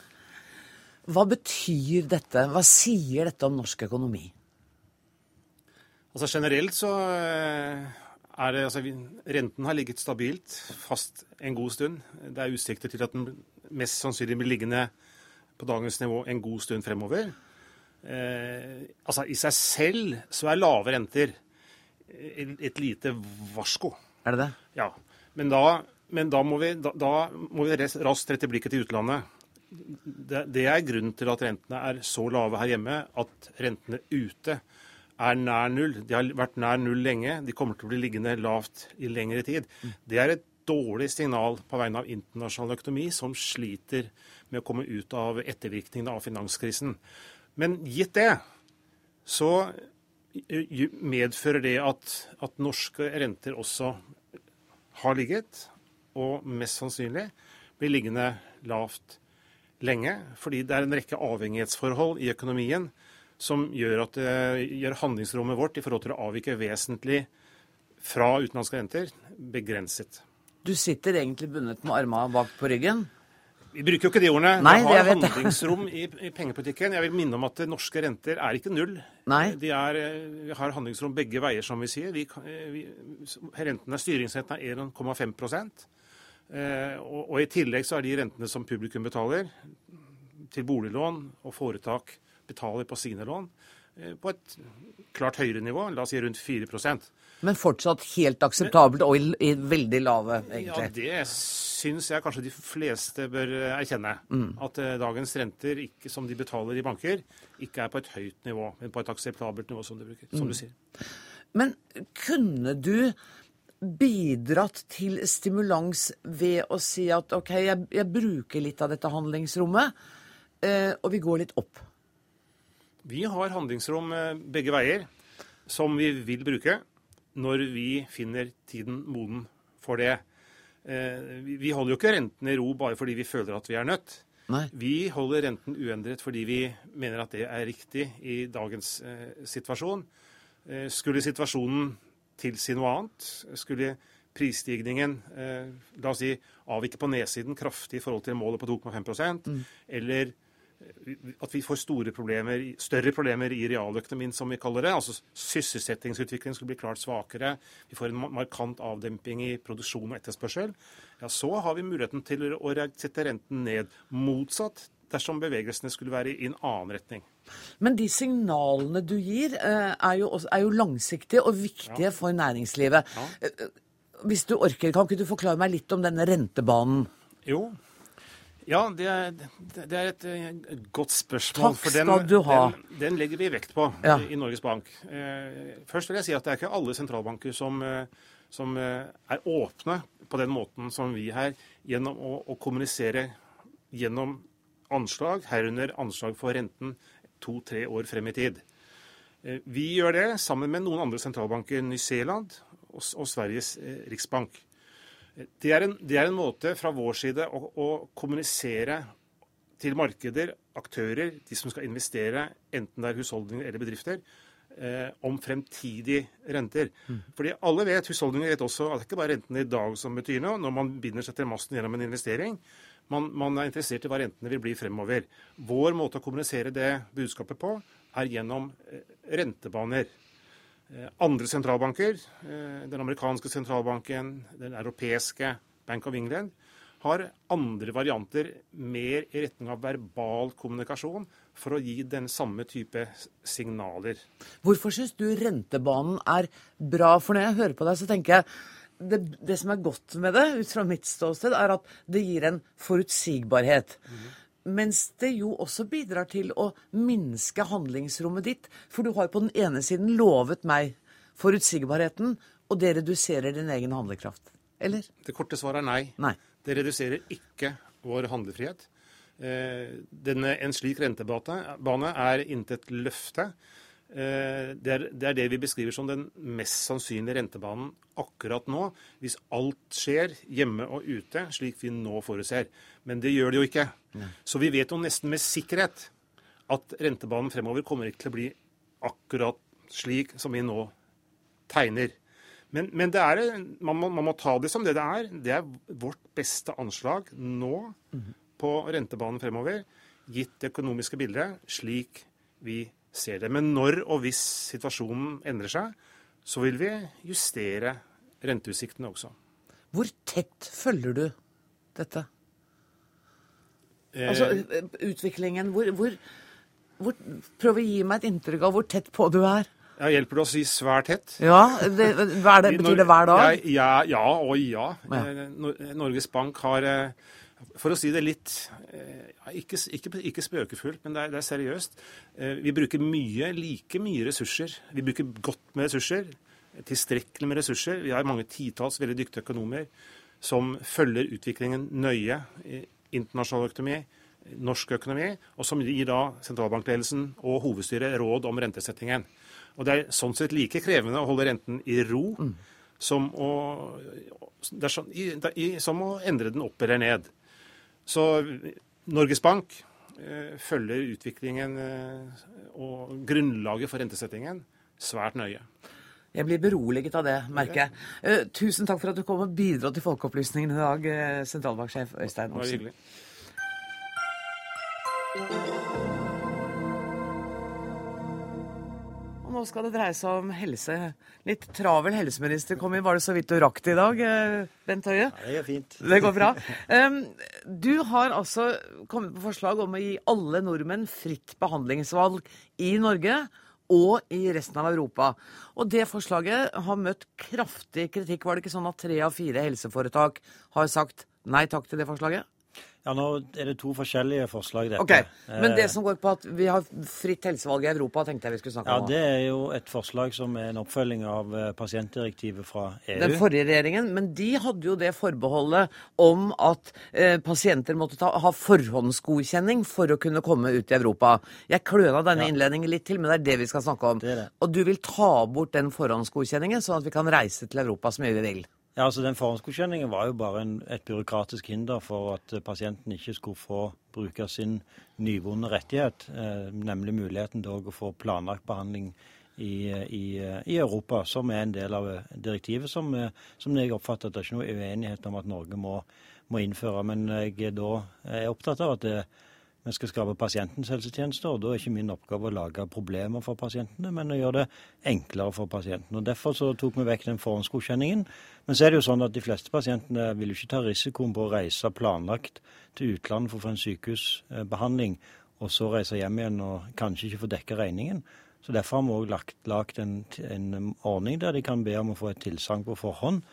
Hva betyr dette? Hva sier dette om norsk økonomi? Altså Generelt så eh, er det altså, Renten har ligget stabilt, fast en god stund. Det er utsikter til at den mest sannsynlig blir liggende på dagens nivå en god stund fremover altså I seg selv så er lave renter et lite varsko. Er det det? Ja. Men da, men da må vi, da, da må vi raskt rette blikket til utlandet. Det, det, er grunnen til at rentene er så lave her hjemme at rentene ute er nær null. De har vært nær null lenge. De kommer til å bli liggende lavt i lengre tid. Det er et dårlig signal på vegne av internasjonal økonomi, som sliter med å komme ut av ettervirkningene av finanskrisen. Men gitt det, så medfører det at, at norske renter også har ligget, og mest sannsynlig blir liggende lavt lenge. Fordi det er en rekke avhengighetsforhold i økonomien som gjør, at det gjør handlingsrommet vårt i forhold til å avvike vesentlig fra utenlandske renter begrenset. Du sitter egentlig bundet med armene bak på ryggen? Vi bruker jo ikke de ordene. Nei, vi har det handlingsrom i, i pengepolitikken. Jeg vil minne om at norske renter er ikke null. Nei. De er, eh, vi har handlingsrom begge veier, som vi sier. Vi, vi, renten er, styringsrenten er 1,5 eh, og, og i tillegg så er de rentene som publikum betaler til boliglån og foretak betaler på sine lån, eh, på et klart høyere nivå, la oss si rundt 4 Men fortsatt helt akseptabelt og i, i veldig lave, egentlig. Ja, det syns jeg kanskje de fleste bør erkjenne. Mm. At eh, dagens renter ikke, som de betaler i banker, ikke er på et høyt nivå, men på et akseptabelt nivå, som du, bruker, som Mm. du sier. Men kunne du bidratt til stimulans ved å si at OK, jeg, jeg bruker litt av dette handlingsrommet, eh, og vi går litt opp? Vi har handlingsrom eh, begge veier, som vi vil bruke når vi finner tiden moden for det. Eh, vi- holder jo ikke renten i ro bare fordi vi føler at vi er nødt. Nei. Vi holder renten uendret fordi vi mener at det er riktig i dagens eh, situasjon. Eh, skulle situasjonen tilsi noe annet, skulle prisstigningen eh, la oss si, avvike på nedsiden kraftig i forhold til målet på 2,5 Mm. eller at vi får store problemer, større problemer i realøkonomien, som vi kaller det. altså Sysselsettingsutviklingen skulle bli klart svakere. Vi får en markant avdemping i produksjon og etterspørsel. Ja, Så har vi muligheten til å sette renten ned. Motsatt dersom bevegelsene skulle være i en annen retning. Men de signalene du gir, eh, er jo, også, er jo langsiktige og viktige for næringslivet. Eh, eh, Hvis du orker, kan ikke du forklare meg litt om denne rentebanen? Jo. Ja, det er, det er et, et godt spørsmål. Takk skal du ha. Den, den legger vi vekt på Ja. i Norges Bank. Eh, først vil jeg si at det er ikke alle sentralbanker som, eh, som eh, er åpne på den måten som vi her, gjennom å, å kommunisere gjennom anslag, herunder anslag for renten to-tre år frem i tid. Eh, Vi gjør det sammen med noen andre sentralbanker, New Zealand og, og Sveriges eh, riksbank. Det er, en, det er en måte fra vår side å, å kommunisere til markeder, aktører, de som skal investere, enten det er husholdninger eller bedrifter, eh, om fremtidige renter. Fordi alle vet, husholdninger vet også at det er ikke bare rentene i dag som betyr noe når man binder seg til masten gjennom en investering. Man, man er interessert i hva rentene vil bli fremover. Vår måte å kommunisere det budskapet på er gjennom eh, rentebaner. Eh, Andre sentralbanker, eh, den amerikanske sentralbanken, den europeiske Bank of England, har andre varianter mer i retning av verbal kommunikasjon for å gi den samme type signaler. Hvorfor syns du rentebanen er bra? For når jeg hører på deg, så tenker jeg det, det som er godt med det, ut fra mitt ståsted, er at det gir en forutsigbarhet. Mens det jo også bidrar til å minske handlingsrommet ditt. For du har på den ene siden lovet meg forutsigbarheten, og det reduserer din egen handlekraft. Eller? Det korte svaret er nei. Nei. Det reduserer ikke vår handlefrihet. Eh, Denne, en slik rentebane er intet løfte. Eh, Det er, det er det vi beskriver som den mest sannsynlige rentebanen akkurat nå, hvis alt skjer hjemme og ute, slik vi nå forutser. Men det gjør det jo ikke. Så vi vet jo nesten med sikkerhet at rentebanen fremover kommer ikke til å bli akkurat slik som vi nå tegner. Men, men det er, man, må, man må ta det som det det er. Det er vårt beste anslag nå på rentebanen fremover, gitt det økonomiske bildet slik vi ser det. Men når og hvis situasjonen endrer seg, så vil vi justere renteutsiktene også. Hvor tett følger du dette? Eh, Altså utviklingen hvor, hvor, hvor Prøv å gi meg et inntrykk av hvor tett på du er. ja, hjelper det å si svært tett? Ja, det, det, Betyr det hver dag? Ja, ja og ja. Ja. Eh, Norges Bank har eh, For å si det litt eh, ikke, ikke, ikke spøkefullt, men det er, det er seriøst. Eh, Vi bruker mye, like mye ressurser. Vi bruker godt med ressurser. Tilstrekkelig med ressurser. Vi har mange titalls veldig dyktige økonomer som følger utviklingen nøye i internasjonal økonomi, norsk økonomi, og som gir da sentralbankledelsen og hovedstyret råd om rentesettingen. Og Det er sånn sett like krevende å holde renten i ro som, å, sånn, i, i, som å endre den opp eller ned. Så Norges Bank eh, følger utviklingen eh, og grunnlaget for rentesettingen svært nøye. Jeg blir beroliget av det, merker jeg. Uh, tusen takk for at du kom og bidro til folkeopplysningen i dag, sentralbanksjef Øystein Olsen. Og nå skal det dreie seg om helse. Litt travel helseminister kom inn. Var det så vidt du rakk det i dag, eh, Bent Høie? Ja, det går fint. Det går bra. Du har altså kommet på forslag om å gi alle nordmenn fritt behandlingsvalg i Norge og i resten av Europa. Og det forslaget har møtt kraftig kritikk. Var det ikke sånn at tre av fire helseforetak har sagt nei takk til det forslaget? Ja, Nå er det to forskjellige forslag. dette. Ok, Men det som går på at vi har fritt helsevalg i Europa, tenkte jeg vi skulle snakke ja, om. Det er jo et forslag som er en oppfølging av eh, pasientdirektivet fra EU. Den forrige regjeringen, men de hadde jo det forbeholdet om at eh, pasienter måtte ta, ha forhåndsgodkjenning for å kunne komme ut i Europa. Jeg kløna denne Ja. innledningen litt til, men det er det vi skal snakke om. Det det. Og du vil ta bort den forhåndsgodkjenningen, sånn at vi kan reise til Europa så mye vi vil. Ja, altså Den forhåndsgodkjenningen var jo bare en, et byråkratisk hinder for at eh, pasienten ikke skulle få bruke sin nyvunne rettighet, eh, nemlig muligheten til å få planlagt behandling i, i, i Europa, som er en del av eh, direktivet, som, eh, som jeg oppfatter at det er ikke noe uenighet om at Norge må, må innføre. Men jeg da er opptatt av at det, vi skal skape pasientens helsetjeneste, og da er ikke min oppgave å lage problemer for pasientene, men å gjøre det enklere for pasientene. Og Derfor så tok vi vekk den forhåndsgodkjenningen. Men så er det jo sånn at de fleste pasientene vil jo ikke ta risikoen på å reise planlagt til utlandet for å få en sykehusbehandling, og så reise hjem igjen og kanskje ikke få dekka regningen. Så Derfor har vi òg lagt en, en ordning der de kan be om å få et tilsagn på forhånd.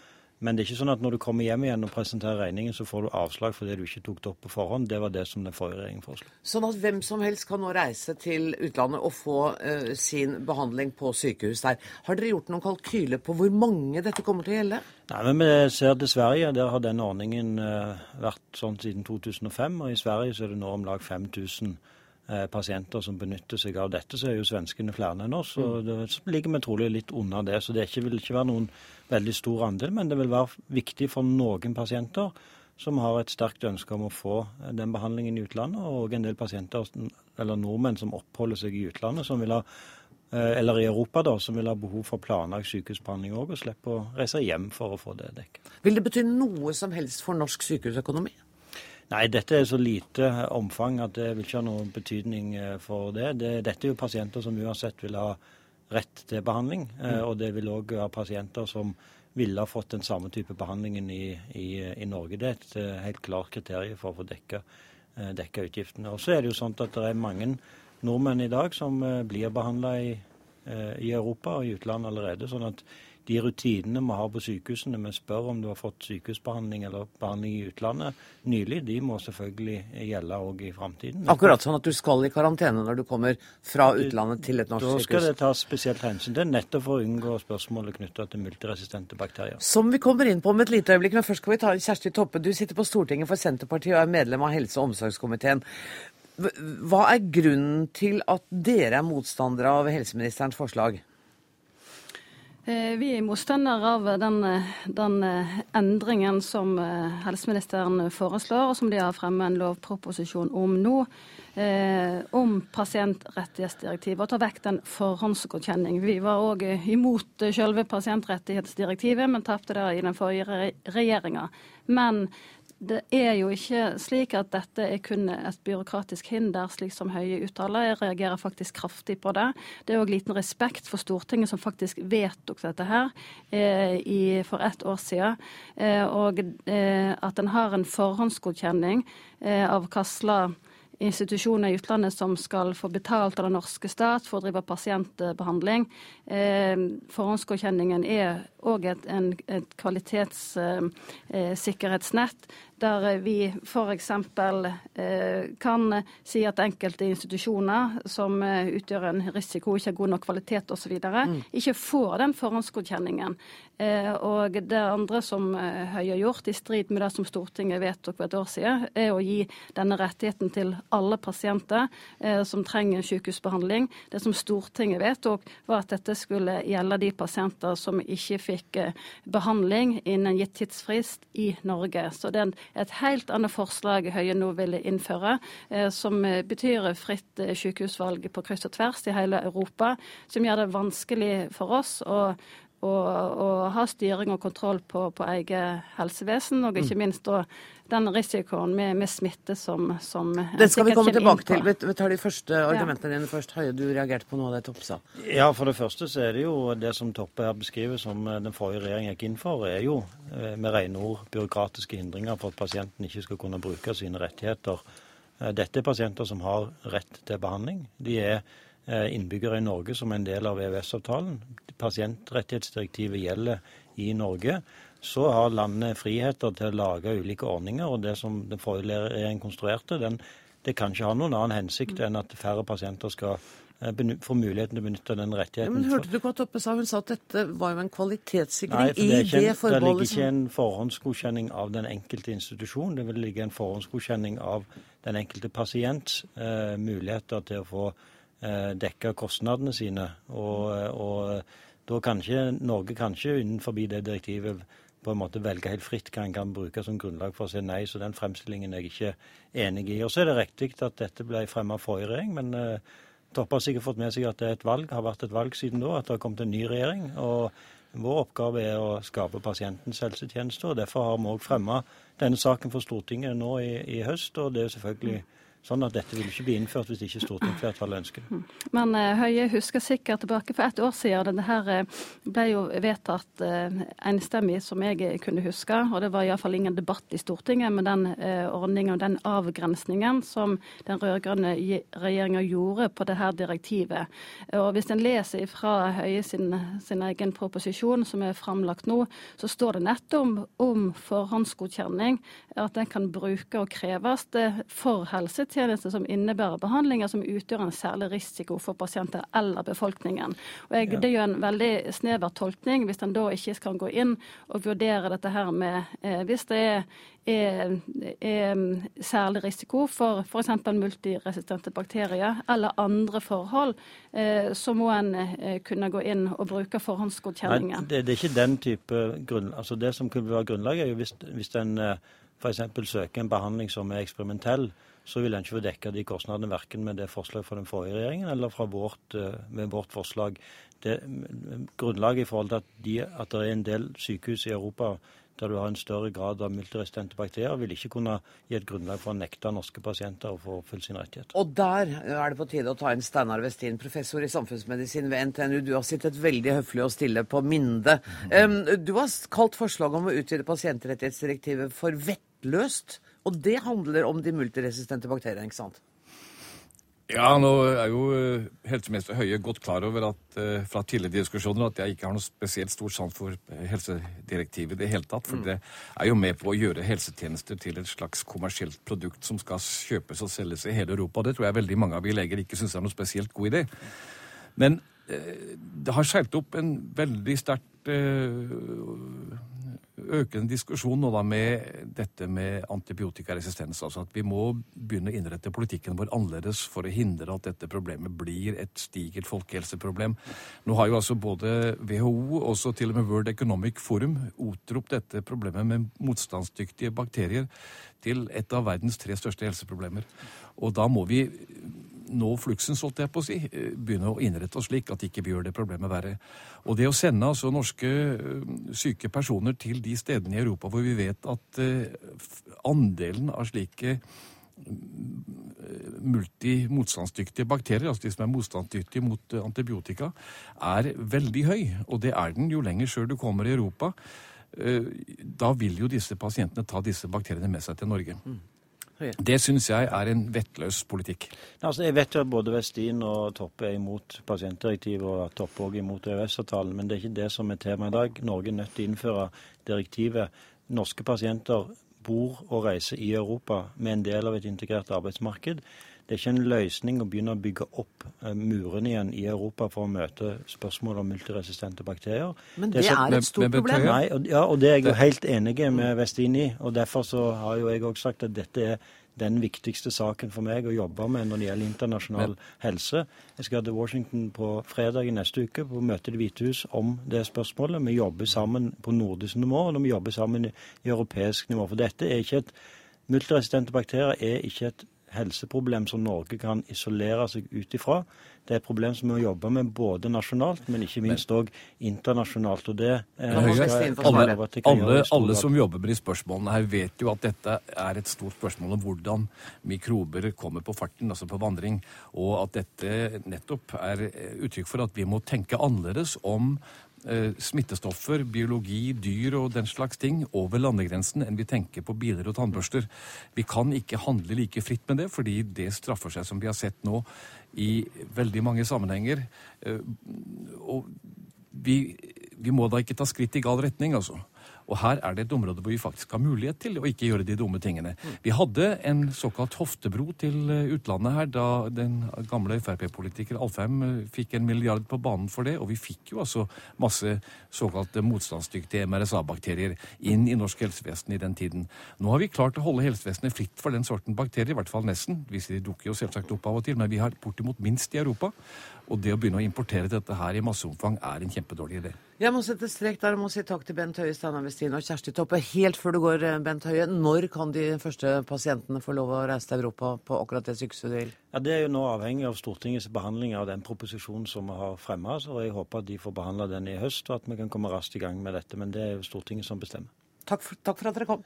Men det er ikke sånn at når du kommer hjem igjen og presenterer regningen, så får du avslag fordi du ikke tok det opp på forhånd. Det var det som den forrige regjeringen foreslo. Sånn at hvem som helst kan nå reise til utlandet og få uh, sin behandling på sykehus der. Har dere gjort noen kalkyler på hvor mange dette kommer til å gjelde? Nei, men Vi ser til Sverige. Der har denne ordningen uh, vært sånn siden 2005. Og i Sverige så er det nå om lag 5000 eh, pasienter som benytter seg av dette. Så er jo svenskene flere enn oss. og det, så ligger vi trolig litt unna det. Så det vil ikke være noen veldig stor andel, men det vil være viktig for noen pasienter som har et sterkt ønske om å få eh, den behandlingen i utlandet, og en del pasienter, eller nordmenn som oppholder seg i utlandet, som vil ha eh, eller i Europa, da, som vil ha behov for planlagt sykehusbehandling òg, og slippe å reise hjem for å få det dekket. Vil det bety noe som helst for norsk sykehusøkonomi? Nei, dette er så lite omfang at det vil ikke ha noen betydning eh, for det. det dette er jo pasienter som uansett vil ha rett til behandling, mm. og det vil òg være pasienter som ville ha fått den samme type behandlingen i, i, i Norge. Det er et eh, helt klart kriterium for å få dekka, eh, dekka utgiftene. Og så er det jo sånn at det er mange nordmenn i dag som eh, blir behandla i, eh, i Europa og i utlandet allerede. sånn at de rutinene vi har på sykehusene, vi spør om du har fått sykehusbehandling eller behandling i utlandet nylig, de må selvfølgelig gjelde òg i framtiden. Akkurat sånn at du skal i karantene når du kommer fra utlandet til et norsk sykehus? Da sykehus. skal det tas spesielt hensyn til, nettopp for å unngå spørsmålet knytta til multiresistente bakterier. Som vi kommer inn på om et lite øyeblikk, men først skal vi ta Kjersti Toppe. Du sitter på Stortinget for Senterpartiet og er medlem av helse- og omsorgskomiteen. Hva er grunnen til at dere er motstandere av helseministerens forslag? Eh, Vi er motstandere av den, den eh, endringen som eh, helseministeren foreslår, og som de har fremmet en lovproposisjon om nå, eh, om pasientrettighetsdirektivet, og ta vekk den forhåndsgodkjenning. Vi var òg imot selve pasientrettighetsdirektivet, men tapte det i den forrige re regjeringa. Men det er jo ikke slik at dette er kun et byråkratisk hinder, slik som Høie uttaler. Jeg reagerer faktisk kraftig på det. Det er òg liten respekt for Stortinget, som faktisk vedtok dette her eh, i, for ett år siden. Eh, og eh, at en har en forhåndsgodkjenning eh, av hva institusjoner i utlandet som skal få betalt av den norske stat for å drive pasientbehandling. Eh, forhåndsgodkjenningen er òg et, et kvalitetssikkerhetsnett der vi f.eks. Eh, kan si at enkelte institusjoner som eh, utgjør en risiko, ikke har god nok kvalitet osv., mm. ikke får den forhåndsgodkjenningen. Eh, og det andre som Høie har gjort, i strid med det som Stortinget vedtok for et år siden, er å gi denne rettigheten til alle pasienter som trenger sykehusbehandling. Det som Stortinget vedtok, var at dette skulle gjelde de pasienter som ikke fikk eh, behandling innen gitt tidsfrist i Norge. Så det er en- et helt annet forslag Høie nå vil innføre, eh, som eh, betyr fritt eh, sykehusvalg på kryss og tvers i hele Europa, som gjør det vanskelig for oss å å, å ha styring og kontroll på, på eget helsevesen, og ikke mm. minst da den risikoen med, med smitte som, som Det skal vi komme tilbake til. Vi, vi tar de første argumentene ja. dine først. Høie, du reagerte på noe av det Toppe sa. Ja, for det første så er det jo det som Toppe her beskriver som eh, den forrige regjeringen gikk inn for, er jo eh, med rene ord byråkratiske hindringer for at pasienten ikke skal kunne bruke sine rettigheter. Eh, dette er pasienter som har rett til behandling. De er innbyggere i Norge som en del av EØS-avtalen. Pasientrettighetsdirektivet gjelder i Norge så har landet friheter til å lage ulike ordninger. Og det som den forrige regjeringen konstruerte, den, det kan ikke ha noen annen hensikt enn at færre pasienter skal eh, få muligheten til å benytte den rettigheten. Ja, men Hørte du hva Toppe sa? Hun sa at dette var jo en kvalitetssikring Nei, det i det forbeholdet. Det ligger ikke en forhåndsgodkjenning av den enkelte institusjon. Det vil ligge en forhåndsgodkjenning av den enkelte pasients eh, muligheter til å få eh, dekka kostnadene sine. Og, og da kan ikke Norge kanskje innenfor det direktivet på en måte velge helt fritt hva en kan bruke som grunnlag for å si nei. Så den fremstillingen er jeg ikke enig i. Og så er det riktig at dette ble fremmet av forrige regjering, men Toppe har sikkert fått med seg at det er et valg, har vært et valg siden da, at det har kommet en ny regjering. og vår oppgave er å skape pasientens helsetjeneste, og derfor har vi òg fremma denne saken for Stortinget nå i, i høst. og det er selvfølgelig Sånn at dette vil ikke bli innført hvis ikke stortingsflertallet ønsker det. Men uh, Høie husker sikkert tilbake for ett år siden. Denne her uh, ble jo vedtatt uh, enstemmig, som jeg kunne huske. Og det var iallfall ingen debatt i Stortinget med den ordningen og den avgrensningen som den rød-grønne regjeringa gjorde på det her direktivet. Og hvis en leser fra Høie sin, sin, egen proposisjon som er framlagt nå, så står det nettopp om, om forhåndsgodkjenning, at den kan bruke og kreves for helsetjenester helsetjenester som innebærer behandlinger som utgjør en særlig risiko for pasienter eller befolkningen. Og jeg. Det er jo en veldig snever tolkning hvis en da ikke skal gå inn og vurdere dette her med eh, Hvis det er, er, er særlig risiko for f.eks. multiresistente bakterier eller andre forhold, eh, så må en eh, kunne gå inn og bruke forhåndsgodkjenninger. Nei, det, det, er ikke den type grunn... Altså Det som kunne være grunnlaget, er jo hvis, hvis en eh, f.eks. søker en behandling som er eksperimentell, så vil en ikke få dekka de kostnadene verken med det forslaget fra den forrige regjeringen eller fra vårt, eh, med vårt forslag. Det, grunnlaget i forhold til at, de, at det er en del sykehus i Europa der du har en større grad av multiresistente bakterier, vil ikke kunne gi et grunnlag for å nekte norske pasienter å få oppfylt sine rettigheter. Og der er det på tide å ta inn Steinar Westin, professor i samfunnsmedisin ved NTNU. Du har sittet veldig høflig og stille på Minde. Um, du har kalt forslaget om å utvide pasientrettighetsdirektivet for vettløst. Og det handler om de multiresistente bakteriene, ikke sant? Ja, nå er jo eh, helseminister Høie godt klar over at uh, fra tidligere diskusjoner at jeg ikke har noe spesielt stort sans for eh, helsedirektivet i det hele tatt. For mm. det er jo med på å gjøre helsetjenester til et slags kommersielt produkt som skal kjøpes og selges i hele Europa. Det tror jeg veldig mange av vi leger ikke syns er noe spesielt god idé. Men det har skjelt opp en veldig sterkt økende diskusjon nå da med dette med antibiotikaresistens. Altså at vi må begynne å innrette politikken vår annerledes for å hindre at dette problemet blir et stigert folkehelseproblem. Nå har jo altså både WHO og til og med World Economic Forum utropt dette problemet med motstandsdyktige bakterier til et av verdens tre største helseproblemer. Og da må vi nå fluksens, holdt jeg på å si, eh, begynne å innrette oss slik at ikke vi gjør det problemet verre. Og det å sende altså norske eh, syke personer til de stedene i Europa hvor vi vet at eh, andelen av slike multimotstandsdyktige bakterier, altså de som er motstandsdyktige mot antibiotika, er veldig høy. Og det er den jo lenger sør du kommer i Europa. Da vil jo disse pasientene ta disse bakteriene med seg til Norge. Mm. Det syns jeg er en vettløs politikk. Altså, jeg vet jo at både Westin og Toppe er imot pasientdirektivet, og Toppe òg er imot EØS-avtalen, men det er ikke det som er temaet i dag. Norge er nødt til å innføre direktivet. Norske pasienter bor og reiser i Europa med en del av et integrert arbeidsmarked. Det er ikke en løsning å begynne å bygge opp eh, murene igjen i Europa for å møte spørsmål om multiresistente bakterier. Men det, det er, så, er, et stort problem. Nei, og, ja, og det er jeg jo helt enig med Vestin i. og Derfor så har jo jeg òg sagt at dette er den viktigste saken for meg å jobbe med når det gjelder internasjonal Men. helse. Jeg skal til Washington på fredag i neste uke på møte i Det hvite hus om det spørsmålet. Vi jobber sammen på nordisk nivå, og vi jobber sammen i, i europeisk nivå. For dette er ikke et Multiresistente bakterier er ikke et helseproblem som Norge kan isolere seg ut ifra. Det er et problem som vi må jobbe med både nasjonalt, men ikke minst òg internasjonalt. og det eh, alle, alle, alle som jobber med de spørsmålene her, vet jo at dette er et stort spørsmål om hvordan mikrober kommer på farten, altså på vandring, og at dette nettopp er uttrykk for at vi må tenke annerledes om smittestoffer, biologi, dyr og den slags ting over landegrensen enn vi tenker på biler og tannbørster. Vi kan ikke handle like fritt med det, fordi det straffer seg, som vi har sett nå i veldig mange sammenhenger. Eh, og vi, vi må da ikke ta skritt i gal retning, altså. Og her er det et område hvor vi faktisk har mulighet til å ikke gjøre de dumme tingene. Vi hadde en såkalt hoftebro til eh, utlandet her da den gamle Frp-politiker Alfheim eh, fikk en milliard på banen for det, og vi fikk jo altså masse såkalte motstandsdyktige MRSA-bakterier inn i norsk helsevesen i den tiden. Nå har vi klart å holde helsevesenet fritt for den sorten bakterier, i hvert fall nesten. De dukker jo selvsagt opp av og til, men vi har bortimot minst i Europa. Og det å begynne å importere dette her i masseomfang er en kjempedårlig idé. Jeg må sette strek der og må si takk til Bent Høie, Steinar Westin og Kjersti Toppe. Helt før du går, eh, Bent Høie, når kan de første pasientene få lov å reise til Europa på akkurat det sykehuset du vil? Ja, Det er jo nå avhengig av Stortingets behandling av den proposisjonen som vi har fremma. Og jeg håper at de får behandla den i høst, og at vi kan komme raskt i gang med dette. Men det er jo Stortinget som bestemmer. Takk for, takk for at dere kom.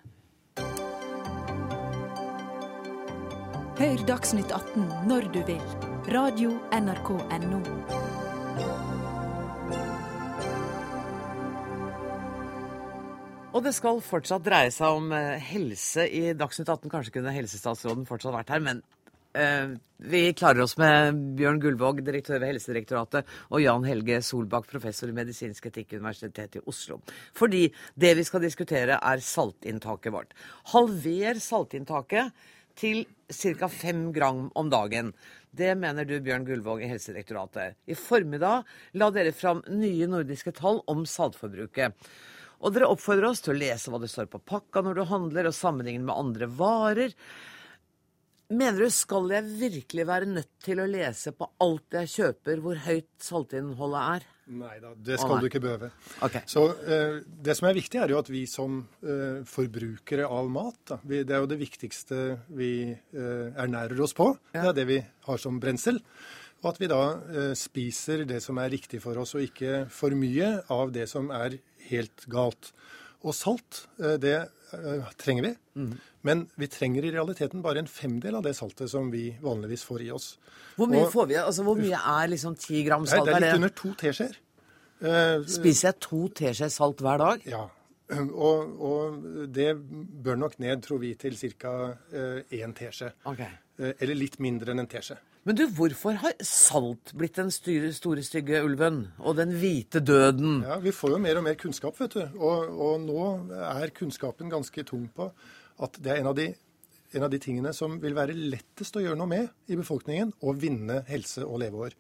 Hør Dagsnytt 18 når du vil. Radio NRK NO. Og det skal fortsatt dreie seg om eh, helse i Dagsnytt 18. Kanskje kunne helsestatsråden fortsatt vært her, men uh, vi klarer oss med Bjørn Gullvåg, direktør ved Helsedirektoratet, og Jan Helge Solbakk, professor i medisinsk etikk ved Universitetet i Oslo. Fordi det vi skal diskutere, er saltinntaket vårt. Halver saltinntaket til ca. 5 gram om dagen. Det mener du, Bjørn Gullvåg i Helsedirektoratet. I formiddag la dere fram nye nordiske tall om saltforbruket. Og dere oppfordrer oss til å lese hva det står på pakka når du handler, og sammenligne med andre varer. Mener du skal jeg virkelig være nødt til å lese på alt jeg kjøper, hvor høyt saltinnholdet er? Nei da, det skal oh, du ikke behøve. Okay. Så eh, Det som er viktig, er jo at vi som eh, forbrukere av mat da, vi, Det er jo det viktigste vi eh, ernærer oss på. Ja. Det er det vi har som brensel. Og at vi da eh, spiser det som er riktig for oss, og ikke for mye av det som er helt galt. Og salt, eh, det eh, trenger vi. Mm. Men vi trenger i realiteten bare en femdel av det saltet som vi vanligvis får i oss. Hvor mye, og, får vi, altså, hvor mye er liksom ti gram salt? Nei, Det er litt under to teskjeer. Uh, Spiser jeg to teskjeer salt hver dag? Ja. Og, og, det bør nok ned, tror vi, til ca. én teskje. Okay. Eller litt mindre enn en teskje. Men du, hvorfor har salt blitt den styre, store, stygge ulven? Og den hvite døden? Ja, Vi får jo mer og mer kunnskap, vet du. Og, og nå er kunnskapen ganske tung på at det er en av, de, en av de tingene som vil være lettest å gjøre noe med i befolkningen, å vinne helse og leveår.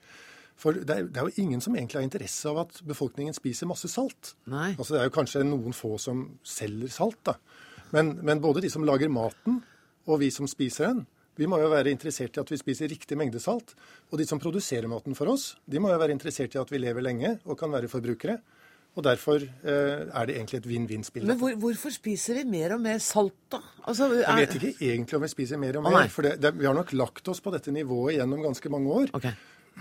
For det er, det er, jo ingen som egentlig har interesse av at befolkningen spiser masse salt. Nei. Altså Det er jo kanskje noen få som selger salt, da. Men, men både de som lager maten, og vi som spiser den, vi må jo være interessert i at vi spiser riktig mengde salt. Og de som produserer maten for oss, de må jo være interessert i at vi lever lenge og kan være forbrukere. Og derfor eh, er det egentlig et vinn-vinn-spill. Men hvor, hvorfor spiser vi mer og mer salt, da? Altså, er... Jeg vet ikke egentlig om vi spiser mer og mer. Oh, for det, det, vi har nok lagt oss på dette nivået gjennom ganske mange år. Okay.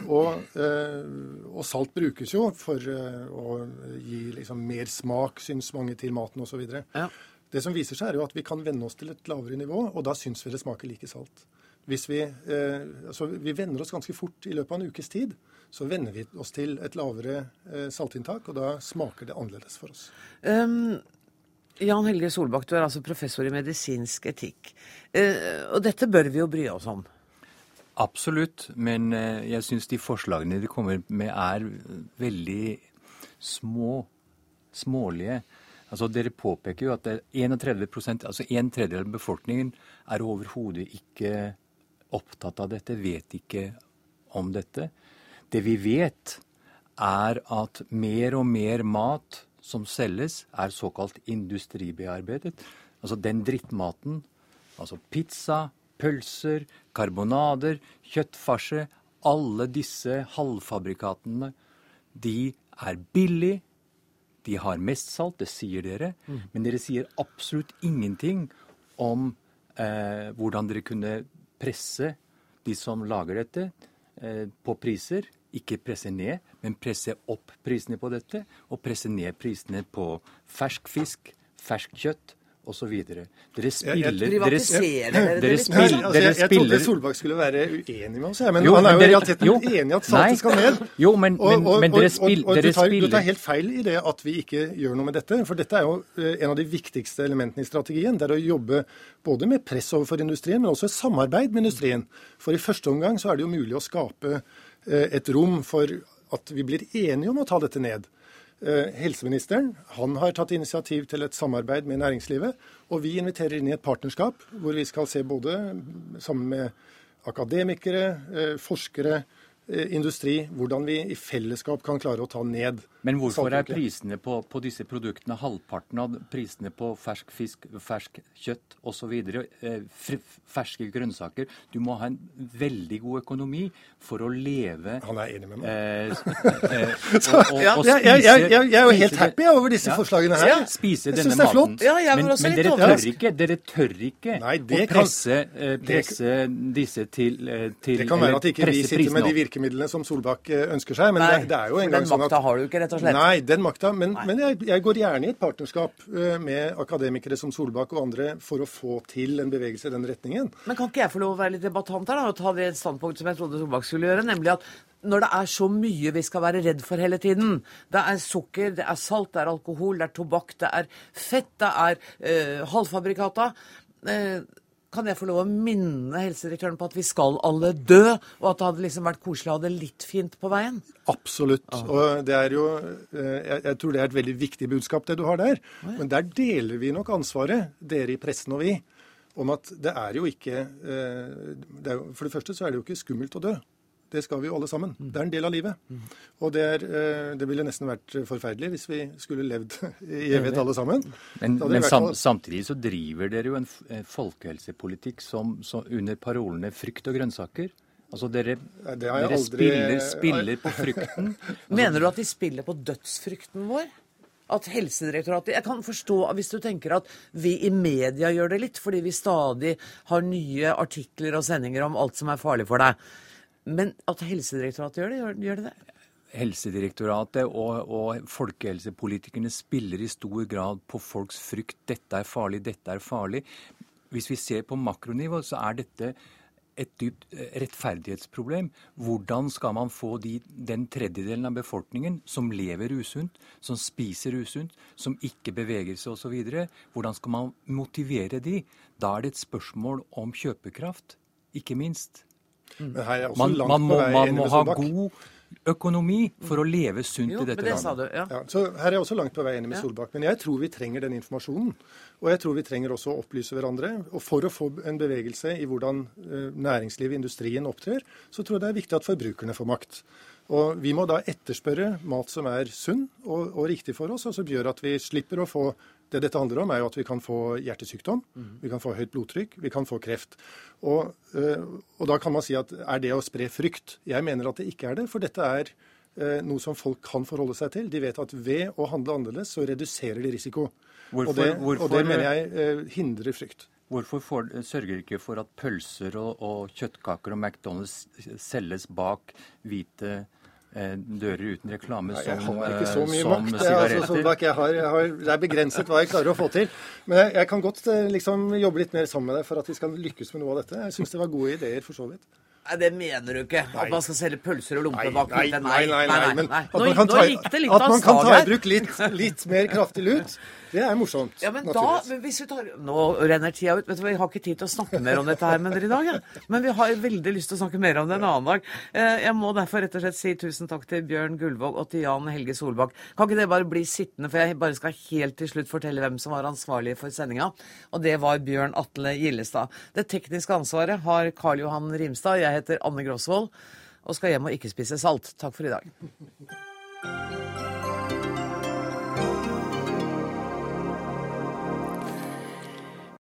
Og, eh, og, salt brukes jo for eh, å gi liksom mer smak, syns mange, til maten osv. Ja. Det som viser seg, er jo at vi kan venne oss til et lavere nivå, og da syns vi det smaker like salt. Hvis vi, eh, altså vi venner oss ganske fort i løpet av en ukes tid. Så venner vi oss til et lavere eh, saltinntak, og da smaker det annerledes for oss. Um, Jan Helge Solbakk, du er altså professor i medisinsk etikk. Eh, og dette bør vi jo bry oss om? Absolutt, men uh, jeg syns de forslagene de kommer med er veldig små, smålige. Altså, Dere påpeker jo at 31 altså en tredjedel av befolkningen er overhodet ikke opptatt av dette, vet ikke om dette. Det vi vet, er at mer og mer mat som selges, er såkalt industribearbeidet. Altså den drittmaten, altså pizza, pølser, karbonader, kjøttfarse, alle disse halvfabrikatene, de er billig, de har mest salt, det sier dere. Mm. Men dere sier absolutt ingenting om eh, hvordan dere kunne presse de som lager dette, eh, på priser. Ikke presse ned, men presse opp prisene på dette. Og presse ned prisene på fersk fisk, fersk kjøtt osv. Dere spiller Privatiserer dere spiller, dere spiller, Altså, jeg, dere jeg trodde spiller Solberg skulle være uenig med oss, jeg, men Jo, han er jo i realiteten jo. enig i at Nei. skal ned. Jo, men- men- men dere spill- og, og, dere du, tar, du tar helt feil i det at vi ikke gjør noe med dette. For dette er jo eh, en av de viktigste elementene i strategien. Det er å jobbe både med press overfor industrien, men også samarbeid med industrien. For i første omgang så er det jo mulig å skape eh, et rom for at vi blir enige om å ta dette ned. Eh, Helseministeren han har tatt initiativ til et samarbeid med næringslivet. Og vi inviterer inn i et partnerskap hvor vi skal se både sammen med akademikere, eh, forskere, industri, hvordan vi i fellesskap kan klare å ta ned Men hvorfor er prisene på, på disse produktene halvparten av prisene på fersk fisk, fersk kjøtt osv.? Eh, ferske grønnsaker. Du må ha en veldig god økonomi for å leve Han er enig med meg. Eh, eh, og, og, ja, og jeg, jeg, jeg, jeg, jeg er jo helt happy over disse forslagene her. Ja, spise Jeg denne synes det er flott. maten. Ja, men, men dere tør ikke, dere tør ikke Nei, å å kan- presse, det, disse til, eh, til Det kan være at ikke vi presse sitter med de opp. Virkemidlene som Solbakk eh, ønsker seg. Men Nei, det, det er jo en gang den sånn at Den makta har du ikke, rett og slett. Nei, den makta. Men, men jeg, jeg går gjerne i et partnerskap eh, med akademikere som Solbakk og andre for å få til en bevegelse i den retningen. Men kan ikke jeg få lov å være litt debattant her da, og ta det standpunktet som jeg trodde Solbakk skulle gjøre, nemlig at når det er så mye vi skal være redd for hele tiden Det er sukker, det er salt, det er alkohol, det er tobakk, det er fett, det er øh, halvfabrikata. Eh, kan jeg få lov å minne helsedirektøren på at vi skal alle dø, og at det hadde liksom vært koselig å ha det litt fint på veien? Absolutt. Og det er jo eh, jeg, tror det er et veldig viktig budskap, det du har der. Men der deler vi nok ansvaret, dere i pressen og vi, om at det er jo ikke eh, det For det første så er det jo ikke skummelt å dø. Det skal vi jo alle sammen. Det er en del av livet. Og det, er, eh, det ville nesten vært forferdelig hvis vi skulle levd i evighet alle sammen. Men, men sam, samtidig så driver dere jo en eh, folkehelsepolitikk som, som under parolene 'frykt og grønnsaker. Altså dere, det har jeg dere aldri- spiller, spiller på frykten. Mener du at de spiller på dødsfrykten vår? At Helsedirektoratet Jeg kan forstå hvis du tenker at vi i media gjør det litt, fordi vi stadig har nye artikler og sendinger om alt som er farlig for deg. Men at Helsedirektoratet gjør det, gjør, gjør det det? Helsedirektoratet og, og folkehelsepolitikerne spiller i stor grad på folks frykt. Dette er farlig, dette er farlig. Hvis vi ser på makronivå, så er dette et dypt eh, rettferdighetsproblem. Hvordan skal man få de, den tredjedelen av befolkningen som lever usunt, som spiser usunt, som ikke beveger seg osv., hvordan skal man motivere de? Da er det et spørsmål om kjøpekraft, ikke minst. Men her er også Man, langt man, på må, vei man må ha god økonomi for å leve sunt Jo, i dette det landet. du, ja. Ja, så Her er jeg også langt på vei enig med. Solbakk. Men jeg tror vi trenger den informasjonen. Og jeg tror vi trenger også å opplyse hverandre. Og for å få en bevegelse i hvordan eh, næringslivet, industrien, opptrer, så tror jeg det er viktig at forbrukerne får makt. Og vi må da etterspørre mat som er sunn og, og riktig for oss, og som gjør at vi slipper å få det dette handler om, er jo at vi kan få hjertesykdom, vi kan få høyt blodtrykk, vi kan få kreft. Og, eh, og da kan man si at er det å spre frykt? Jeg mener at det ikke er det, for dette er eh, noe som folk kan forholde seg til. De vet at ved å handle annerledes, så reduserer de risiko. Hvorfor- og, det, hvorfor- og det mener jeg eh, hindrer frykt. Hvorfor får, sørger ikke for at pølser og, og kjøttkaker og McDonald's selges bak hvite eh, dører uten reklame Nei, jeg har ikke så eh, mye makt. Jeg, altså, sigaretter? Solbakk, jeg har, jeg har, det er begrenset hva jeg klarer å få til. Men jeg, jeg kan godt eh, liksom, jobbe litt mer sammen med deg for at vi skal lykkes med noe av dette. Jeg syns det var gode ideer, for så vidt. Nei, Det mener du ikke. At man skal selge pølser og lompe bak Nei, hvite. nei, nei, nei, men at man kan ta, gikk det litt at man kan ta i bruk litt, litt mer kraftig lut, det er morsomt. Ja, men da, men hvis vi tar, Nå renner tida ut. Vet du, Vi har ikke tid til å snakke mer om dette her med dere i dag. Ja. Men vi har veldig lyst til å snakke mer om det en annen dag. Eh, Jeg må derfor rett og slett si tusen takk til Bjørn Gullvåg og til Jan Helge Solbakk. Kan ikke det bare bli sittende, for jeg bare skal helt til slutt fortelle hvem som var ansvarlig for sendinga. Og det var Bjørn Atle Gillestad. Det tekniske ansvaret har Karl Johan Rimstad. Jeg heter Anne Grosvold og skal hjem og ikke spise salt. Takk for i dag.